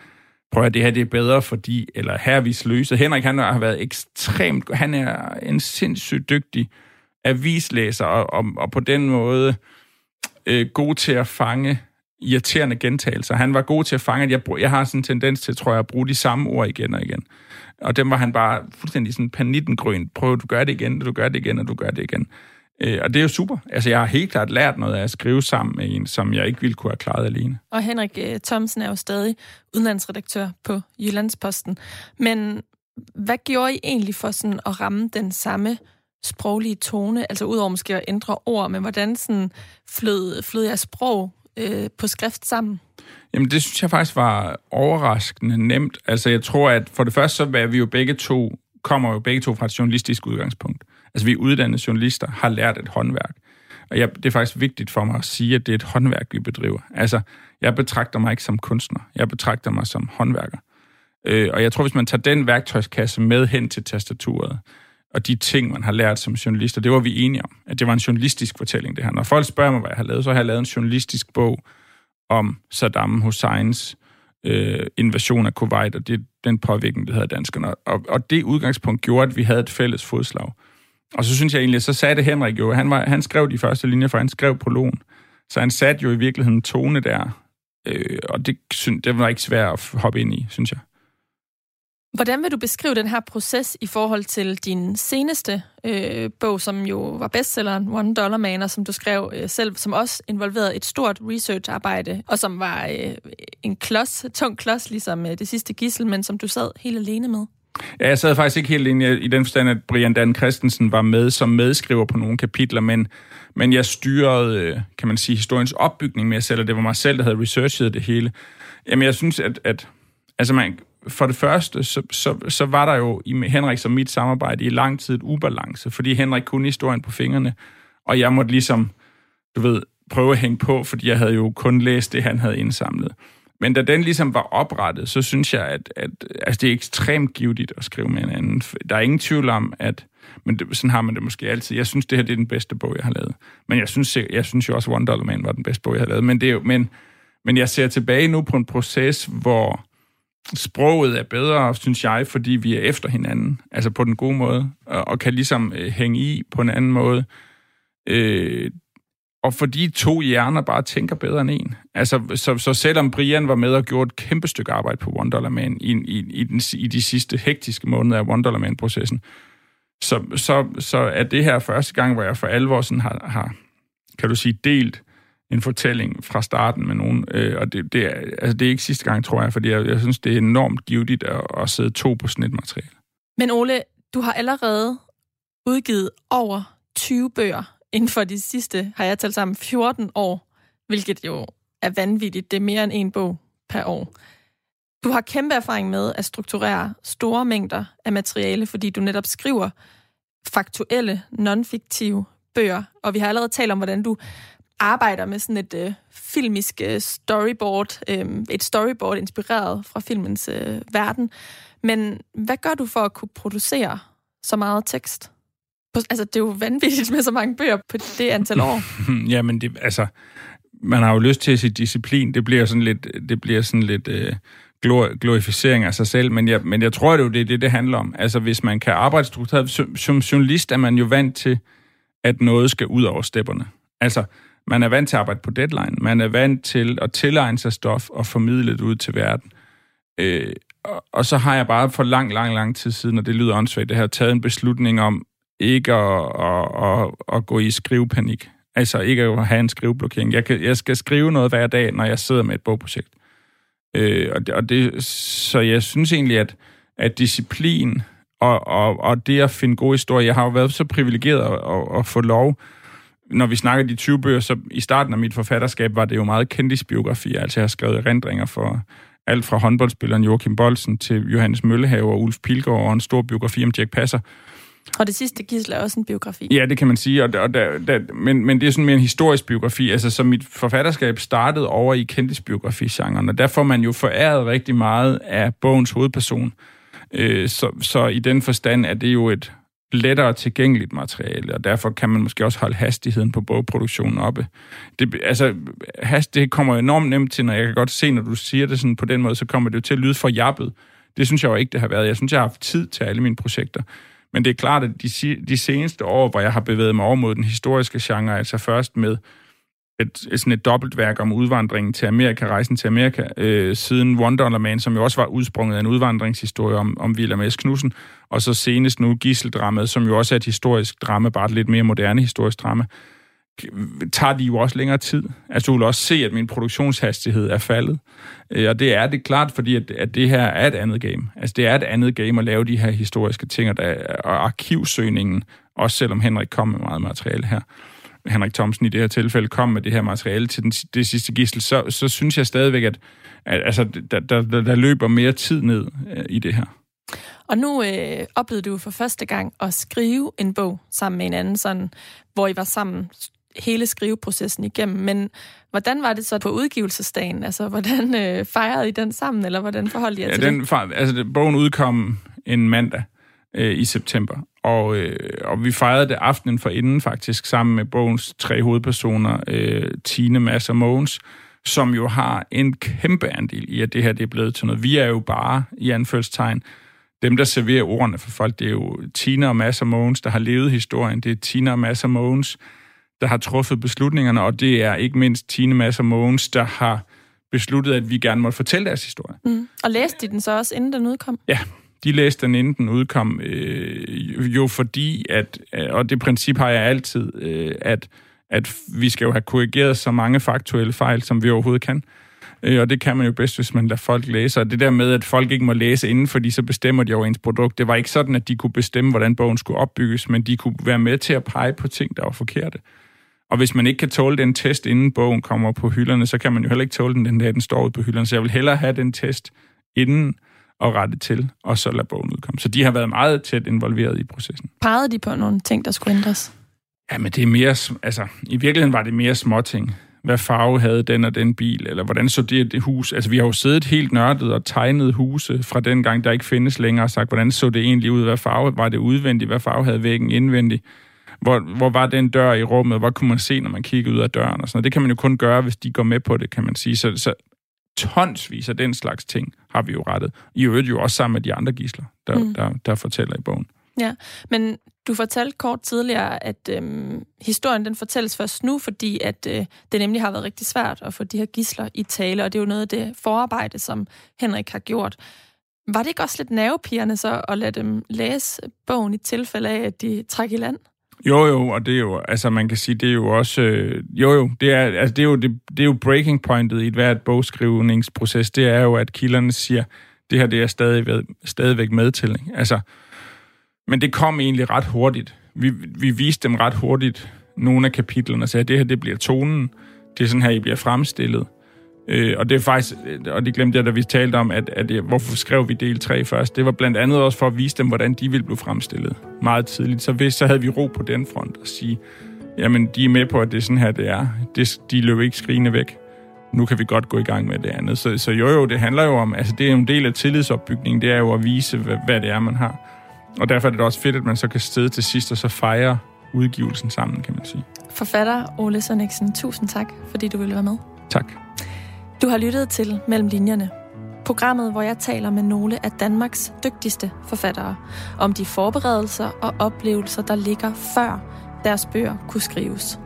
Speaker 2: prøv at det her det er bedre, fordi, eller her er vi sløse. Henrik, han har været ekstremt, han er en sindssygt dygtig avislæser, og, og, og på den måde øh, god til at fange irriterende gentagelser. Han var god til at fange, at jeg, jeg har sådan en tendens til, tror jeg, at bruge de samme ord igen og igen. Og dem var han bare fuldstændig sådan panittengrøn. Prøv, du gør det igen, du gør det igen, og du gør det igen. Øh, og det er jo super. Altså, jeg har helt klart lært noget af at skrive sammen med en, som jeg ikke ville kunne have klaret alene.
Speaker 1: Og Henrik eh, Thomsen er jo stadig udenlandsredaktør på Jyllandsposten. Men hvad gjorde I egentlig for sådan at ramme den samme sproglige tone? Altså udover måske at ændre ord, men hvordan sådan flød, flød jeres sprog øh, på skrift sammen?
Speaker 2: Jamen, det synes jeg faktisk var overraskende nemt. Altså, jeg tror, at for det første, så er vi jo begge to, kommer jo begge to fra et journalistisk udgangspunkt. Altså, vi er uddannede journalister, har lært et håndværk. Og jeg, det er faktisk vigtigt for mig at sige, at det er et håndværk, vi bedriver. Altså, jeg betragter mig ikke som kunstner. Jeg betragter mig som håndværker. Øh, og jeg tror, hvis man tager den værktøjskasse med hen til tastaturet, og de ting, man har lært som journalist, og det var vi enige om, at det var en journalistisk fortælling, det her. Når folk spørger mig, hvad jeg har lavet, så har jeg lavet en journalistisk bog om Saddam Husseins øh, invasion af Kuwait, og det, den påvirkning, det havde danskerne. Og, og det udgangspunkt gjorde, at vi havde et fælles fodslag. Og så synes jeg egentlig, så sagde det Henrik jo, han, var, han skrev de første linjer, for han skrev prologen. Så han satte jo i virkeligheden tone der, øh, og det, det var ikke svært at hoppe ind i, synes jeg.
Speaker 1: Hvordan vil du beskrive den her proces i forhold til din seneste øh, bog, som jo var bestselleren One Dollar Man, og som du skrev øh, selv, som også involverede et stort researcharbejde, og som var øh, en klods, tung klods, ligesom øh, det sidste gissel, men som du sad helt alene med?
Speaker 2: Ja, jeg sad faktisk ikke helt alene i den forstand, at Brian Dan Christensen var med som medskriver på nogle kapitler, men, men jeg styrede, øh, kan man sige, historiens opbygning med selv, og det var mig selv, der havde researchet det hele. Jamen, jeg synes, at, at altså man, for det første, så, så, så var der jo i Henrik som mit samarbejde i lang tid et ubalance, fordi Henrik kunne historien på fingrene, og jeg måtte ligesom, du ved, prøve at hænge på, fordi jeg havde jo kun læst det, han havde indsamlet. Men da den ligesom var oprettet, så synes jeg, at, at altså det er ekstremt givetigt at skrive med en anden. Der er ingen tvivl om, at men det, sådan har man det måske altid. Jeg synes, det her det er den bedste bog, jeg har lavet. Men jeg synes, jeg, jeg synes jo også, One Dollar Man var den bedste bog, jeg har lavet. Men, det er jo, men, men jeg ser tilbage nu på en proces, hvor sproget er bedre, synes jeg, fordi vi er efter hinanden, altså på den gode måde, og, og kan ligesom øh, hænge i på en anden måde. Øh, og fordi to hjerner bare tænker bedre end en. Altså, så, så selvom Brian var med og gjorde et kæmpe stykke arbejde på One Dollar Man i, i, i, den, i de sidste hektiske måneder af One Dollar Man-processen, så, så, så er det her første gang, hvor jeg for alvor sådan har, har kan du sige, delt en fortælling fra starten med nogen. Øh, og det, det, er, altså, det er ikke sidste gang, tror jeg, fordi jeg, jeg synes, det er enormt givetigt at, at sidde to på sådan et materiale.
Speaker 1: Men Ole, du har allerede udgivet over 20 bøger inden for de sidste, har jeg talt sammen, 14 år, hvilket jo er vanvittigt. Det er mere end en bog per år. Du har kæmpe erfaring med at strukturere store mængder af materiale, fordi du netop skriver faktuelle, non-fiktive bøger, og vi har allerede talt om, hvordan du arbejder med sådan et øh, filmisk øh, storyboard, øh, et storyboard inspireret fra filmens øh, verden. Men hvad gør du for at kunne producere så meget tekst? Altså, det er jo vanvittigt med så mange bøger på det antal år. [laughs]
Speaker 2: Jamen, det, altså, man har jo lyst til at sige disciplin. Det bliver sådan lidt, det bliver sådan lidt øh, glorificering af sig selv, men jeg, men jeg tror, det er jo det, det, det handler om. Altså, hvis man kan arbejde struktureret, som, som journalist er man jo vant til, at noget skal ud over stepperne. Altså, man er vant til at arbejde på deadline. Man er vant til at tilegne sig stof og formidle det ud til verden. Øh, og, og så har jeg bare for lang, lang, lang tid siden, og det lyder åndssvagt, det her, taget en beslutning om ikke at, at, at, at gå i skrivepanik. Altså ikke at have en skriveblokering. Jeg, kan, jeg skal skrive noget hver dag, når jeg sidder med et bogprojekt. Øh, og, det, og det, så jeg synes egentlig, at, at disciplin og, og, og det at finde gode historier, jeg har jo været så privilegeret at, at, at få lov, når vi snakker de 20 bøger, så i starten af mit forfatterskab var det jo meget kendisbiografi. Altså jeg har skrevet erindringer for alt fra håndboldspilleren Joachim Bolsen til Johannes Møllehave og Ulf Pilgaard og en stor biografi om Jack Passer.
Speaker 1: Og det sidste gisel er også en biografi.
Speaker 2: Ja, det kan man sige, og, og der, der, men, men det er sådan mere en historisk biografi. Altså, så mit forfatterskab startede over i kendtisbiografi-genren, og der får man jo foræret rigtig meget af bogens hovedperson. Øh, så, så i den forstand er det jo et lettere tilgængeligt materiale, og derfor kan man måske også holde hastigheden på bogproduktionen oppe. Det, altså, hast, det kommer enormt nemt til, når jeg kan godt se, når du siger det sådan på den måde, så kommer det jo til at lyde for jappet. Det synes jeg jo ikke, det har været. Jeg synes, jeg har haft tid til alle mine projekter. Men det er klart, at de, de seneste år, hvor jeg har bevæget mig over mod den historiske genre, altså først med et, sådan et dobbeltværk om udvandringen til Amerika, rejsen til Amerika, øh, siden Man som jo også var udsprunget af en udvandringshistorie om, om William S. Knudsen, og så senest nu Gisseldramaet, som jo også er et historisk drama, bare et lidt mere moderne historisk drama, tager de jo også længere tid. Altså, du vil også se, at min produktionshastighed er faldet. Øh, og det er det klart, fordi at, at det her er et andet game. Altså, det er et andet game at lave de her historiske ting, og, der, og arkivsøgningen, også selvom Henrik kom med meget materiale her, Henrik Thomsen i det her tilfælde kom med det her materiale til den, det sidste gissel, så, så synes jeg stadigvæk, at, at altså, der, der, der løber mere tid ned øh, i det her.
Speaker 1: Og nu øh, oplevede du for første gang at skrive en bog sammen med en anden, sådan, hvor I var sammen hele skriveprocessen igennem. Men hvordan var det så på udgivelsesdagen? Altså, hvordan øh, fejrede I den sammen, eller hvordan forholdt I jer ja, til
Speaker 2: den,
Speaker 1: det?
Speaker 2: Altså, bogen udkom en mandag øh, i september, og, øh, og vi fejrede det aftenen for inden faktisk, sammen med bogens tre hovedpersoner, øh, Tine, Mads og Mogens, som jo har en kæmpe andel i, at det her det er blevet til noget. Vi er jo bare, i anførselstegn, dem, der serverer ordene for folk. Det er jo Tina og Mads og Mogens, der har levet historien. Det er Tina og Mads og Mogens, der har truffet beslutningerne, og det er ikke mindst Tine, Mads og Mogens, der har besluttet, at vi gerne måtte fortælle deres historie.
Speaker 1: Mm. Og læste de den så også, inden den udkom?
Speaker 2: Ja, de læste den, inden den udkom, øh, jo fordi, at, øh, og det princip har jeg altid, øh, at, at vi skal jo have korrigeret så mange faktuelle fejl, som vi overhovedet kan. Øh, og det kan man jo bedst, hvis man lader folk læse. Og det der med, at folk ikke må læse inden, fordi så bestemmer de over ens produkt, det var ikke sådan, at de kunne bestemme, hvordan bogen skulle opbygges, men de kunne være med til at pege på ting, der var forkerte. Og hvis man ikke kan tåle den test, inden bogen kommer på hylderne, så kan man jo heller ikke tåle den den dag, den står ude på hylderne. Så jeg vil hellere have den test inden og rette til, og så lade bogen udkomme. Så de har været meget tæt involveret i processen.
Speaker 1: Pegede de på nogle ting, der skulle ændres?
Speaker 2: Ja, men det er mere, altså, i virkeligheden var det mere småting. Hvad farve havde den og den bil, eller hvordan så det, det hus? Altså, vi har jo siddet helt nørdet og tegnet huse fra den gang, der ikke findes længere, og sagt, hvordan så det egentlig ud? Hvad farve var det udvendigt? Hvad farve havde væggen indvendigt? Hvor, hvor var den dør i rummet? Hvad kunne man se, når man kiggede ud af døren? Og sådan noget. Det kan man jo kun gøre, hvis de går med på det, kan man sige. Så, så tonsvis af den slags ting har vi jo rettet. I øvrigt jo også sammen med de andre gisler, der, mm. der, der fortæller i bogen.
Speaker 1: Ja, men du fortalte kort tidligere, at øhm, historien den fortælles først nu, fordi at øh, det nemlig har været rigtig svært at få de her gisler i tale, og det er jo noget af det forarbejde, som Henrik har gjort. Var det ikke også lidt nervepirrende så at lade dem læse bogen i tilfælde af, at de trækker i land?
Speaker 2: Jo, jo, og det er jo, altså man kan sige, det er jo også, øh, jo jo, det er, altså, det er jo, det, det er jo breaking pointet i et hvert bogskrivningsproces, det er jo, at kilderne siger, det her det er stadig, stadigvæk med til. Ikke? Altså, men det kom egentlig ret hurtigt. Vi, vi viste dem ret hurtigt nogle af kapitlerne og sagde, at det her det bliver tonen, det er sådan her, I bliver fremstillet. Øh, og det er faktisk, og det glemte jeg, da vi talte om, at, at, at hvorfor skrev vi del 3 først. Det var blandt andet også for at vise dem, hvordan de ville blive fremstillet meget tidligt. Så hvis så havde vi ro på den front og sige, jamen de er med på, at det er sådan her, det er. Det, de løb ikke skrigende væk. Nu kan vi godt gå i gang med det andet. Så, så jo jo, det handler jo om, altså det er en del af tillidsopbygningen, det er jo at vise, hvad, hvad det er, man har. Og derfor er det også fedt, at man så kan sidde til sidst og så fejre udgivelsen sammen, kan man sige.
Speaker 1: Forfatter Ole Sønniksen, tusind tak, fordi du ville være med.
Speaker 2: Tak.
Speaker 1: Du har lyttet til Mellem Linjerne. Programmet, hvor jeg taler med nogle af Danmarks dygtigste forfattere om de forberedelser og oplevelser, der ligger før deres bøger kunne skrives.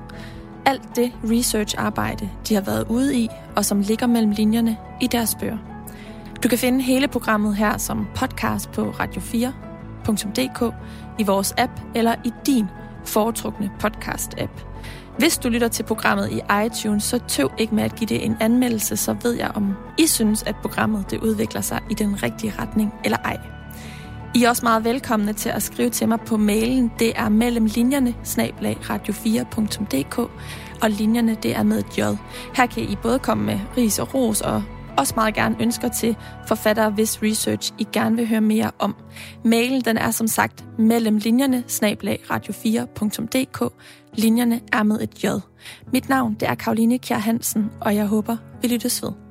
Speaker 1: Alt det research-arbejde, de har været ude i, og som ligger mellem linjerne i deres bøger. Du kan finde hele programmet her som podcast på radio4.dk, i vores app eller i din foretrukne podcast-app. Hvis du lytter til programmet i iTunes, så tøv ikke med at give det en anmeldelse, så ved jeg, om I synes, at programmet det udvikler sig i den rigtige retning eller ej. I er også meget velkomne til at skrive til mig på mailen. Det er mellem linjerne, snablag radio4.dk, og linjerne det er med et J. Her kan I både komme med ris og ros og også meget gerne ønsker til forfattere, hvis research I gerne vil høre mere om. Mailen den er som sagt mellem linjerne, snablag radio4.dk. Linjerne er med et J. Mit navn det er Karoline Kjær Hansen, og jeg håber, vi lyttes ved.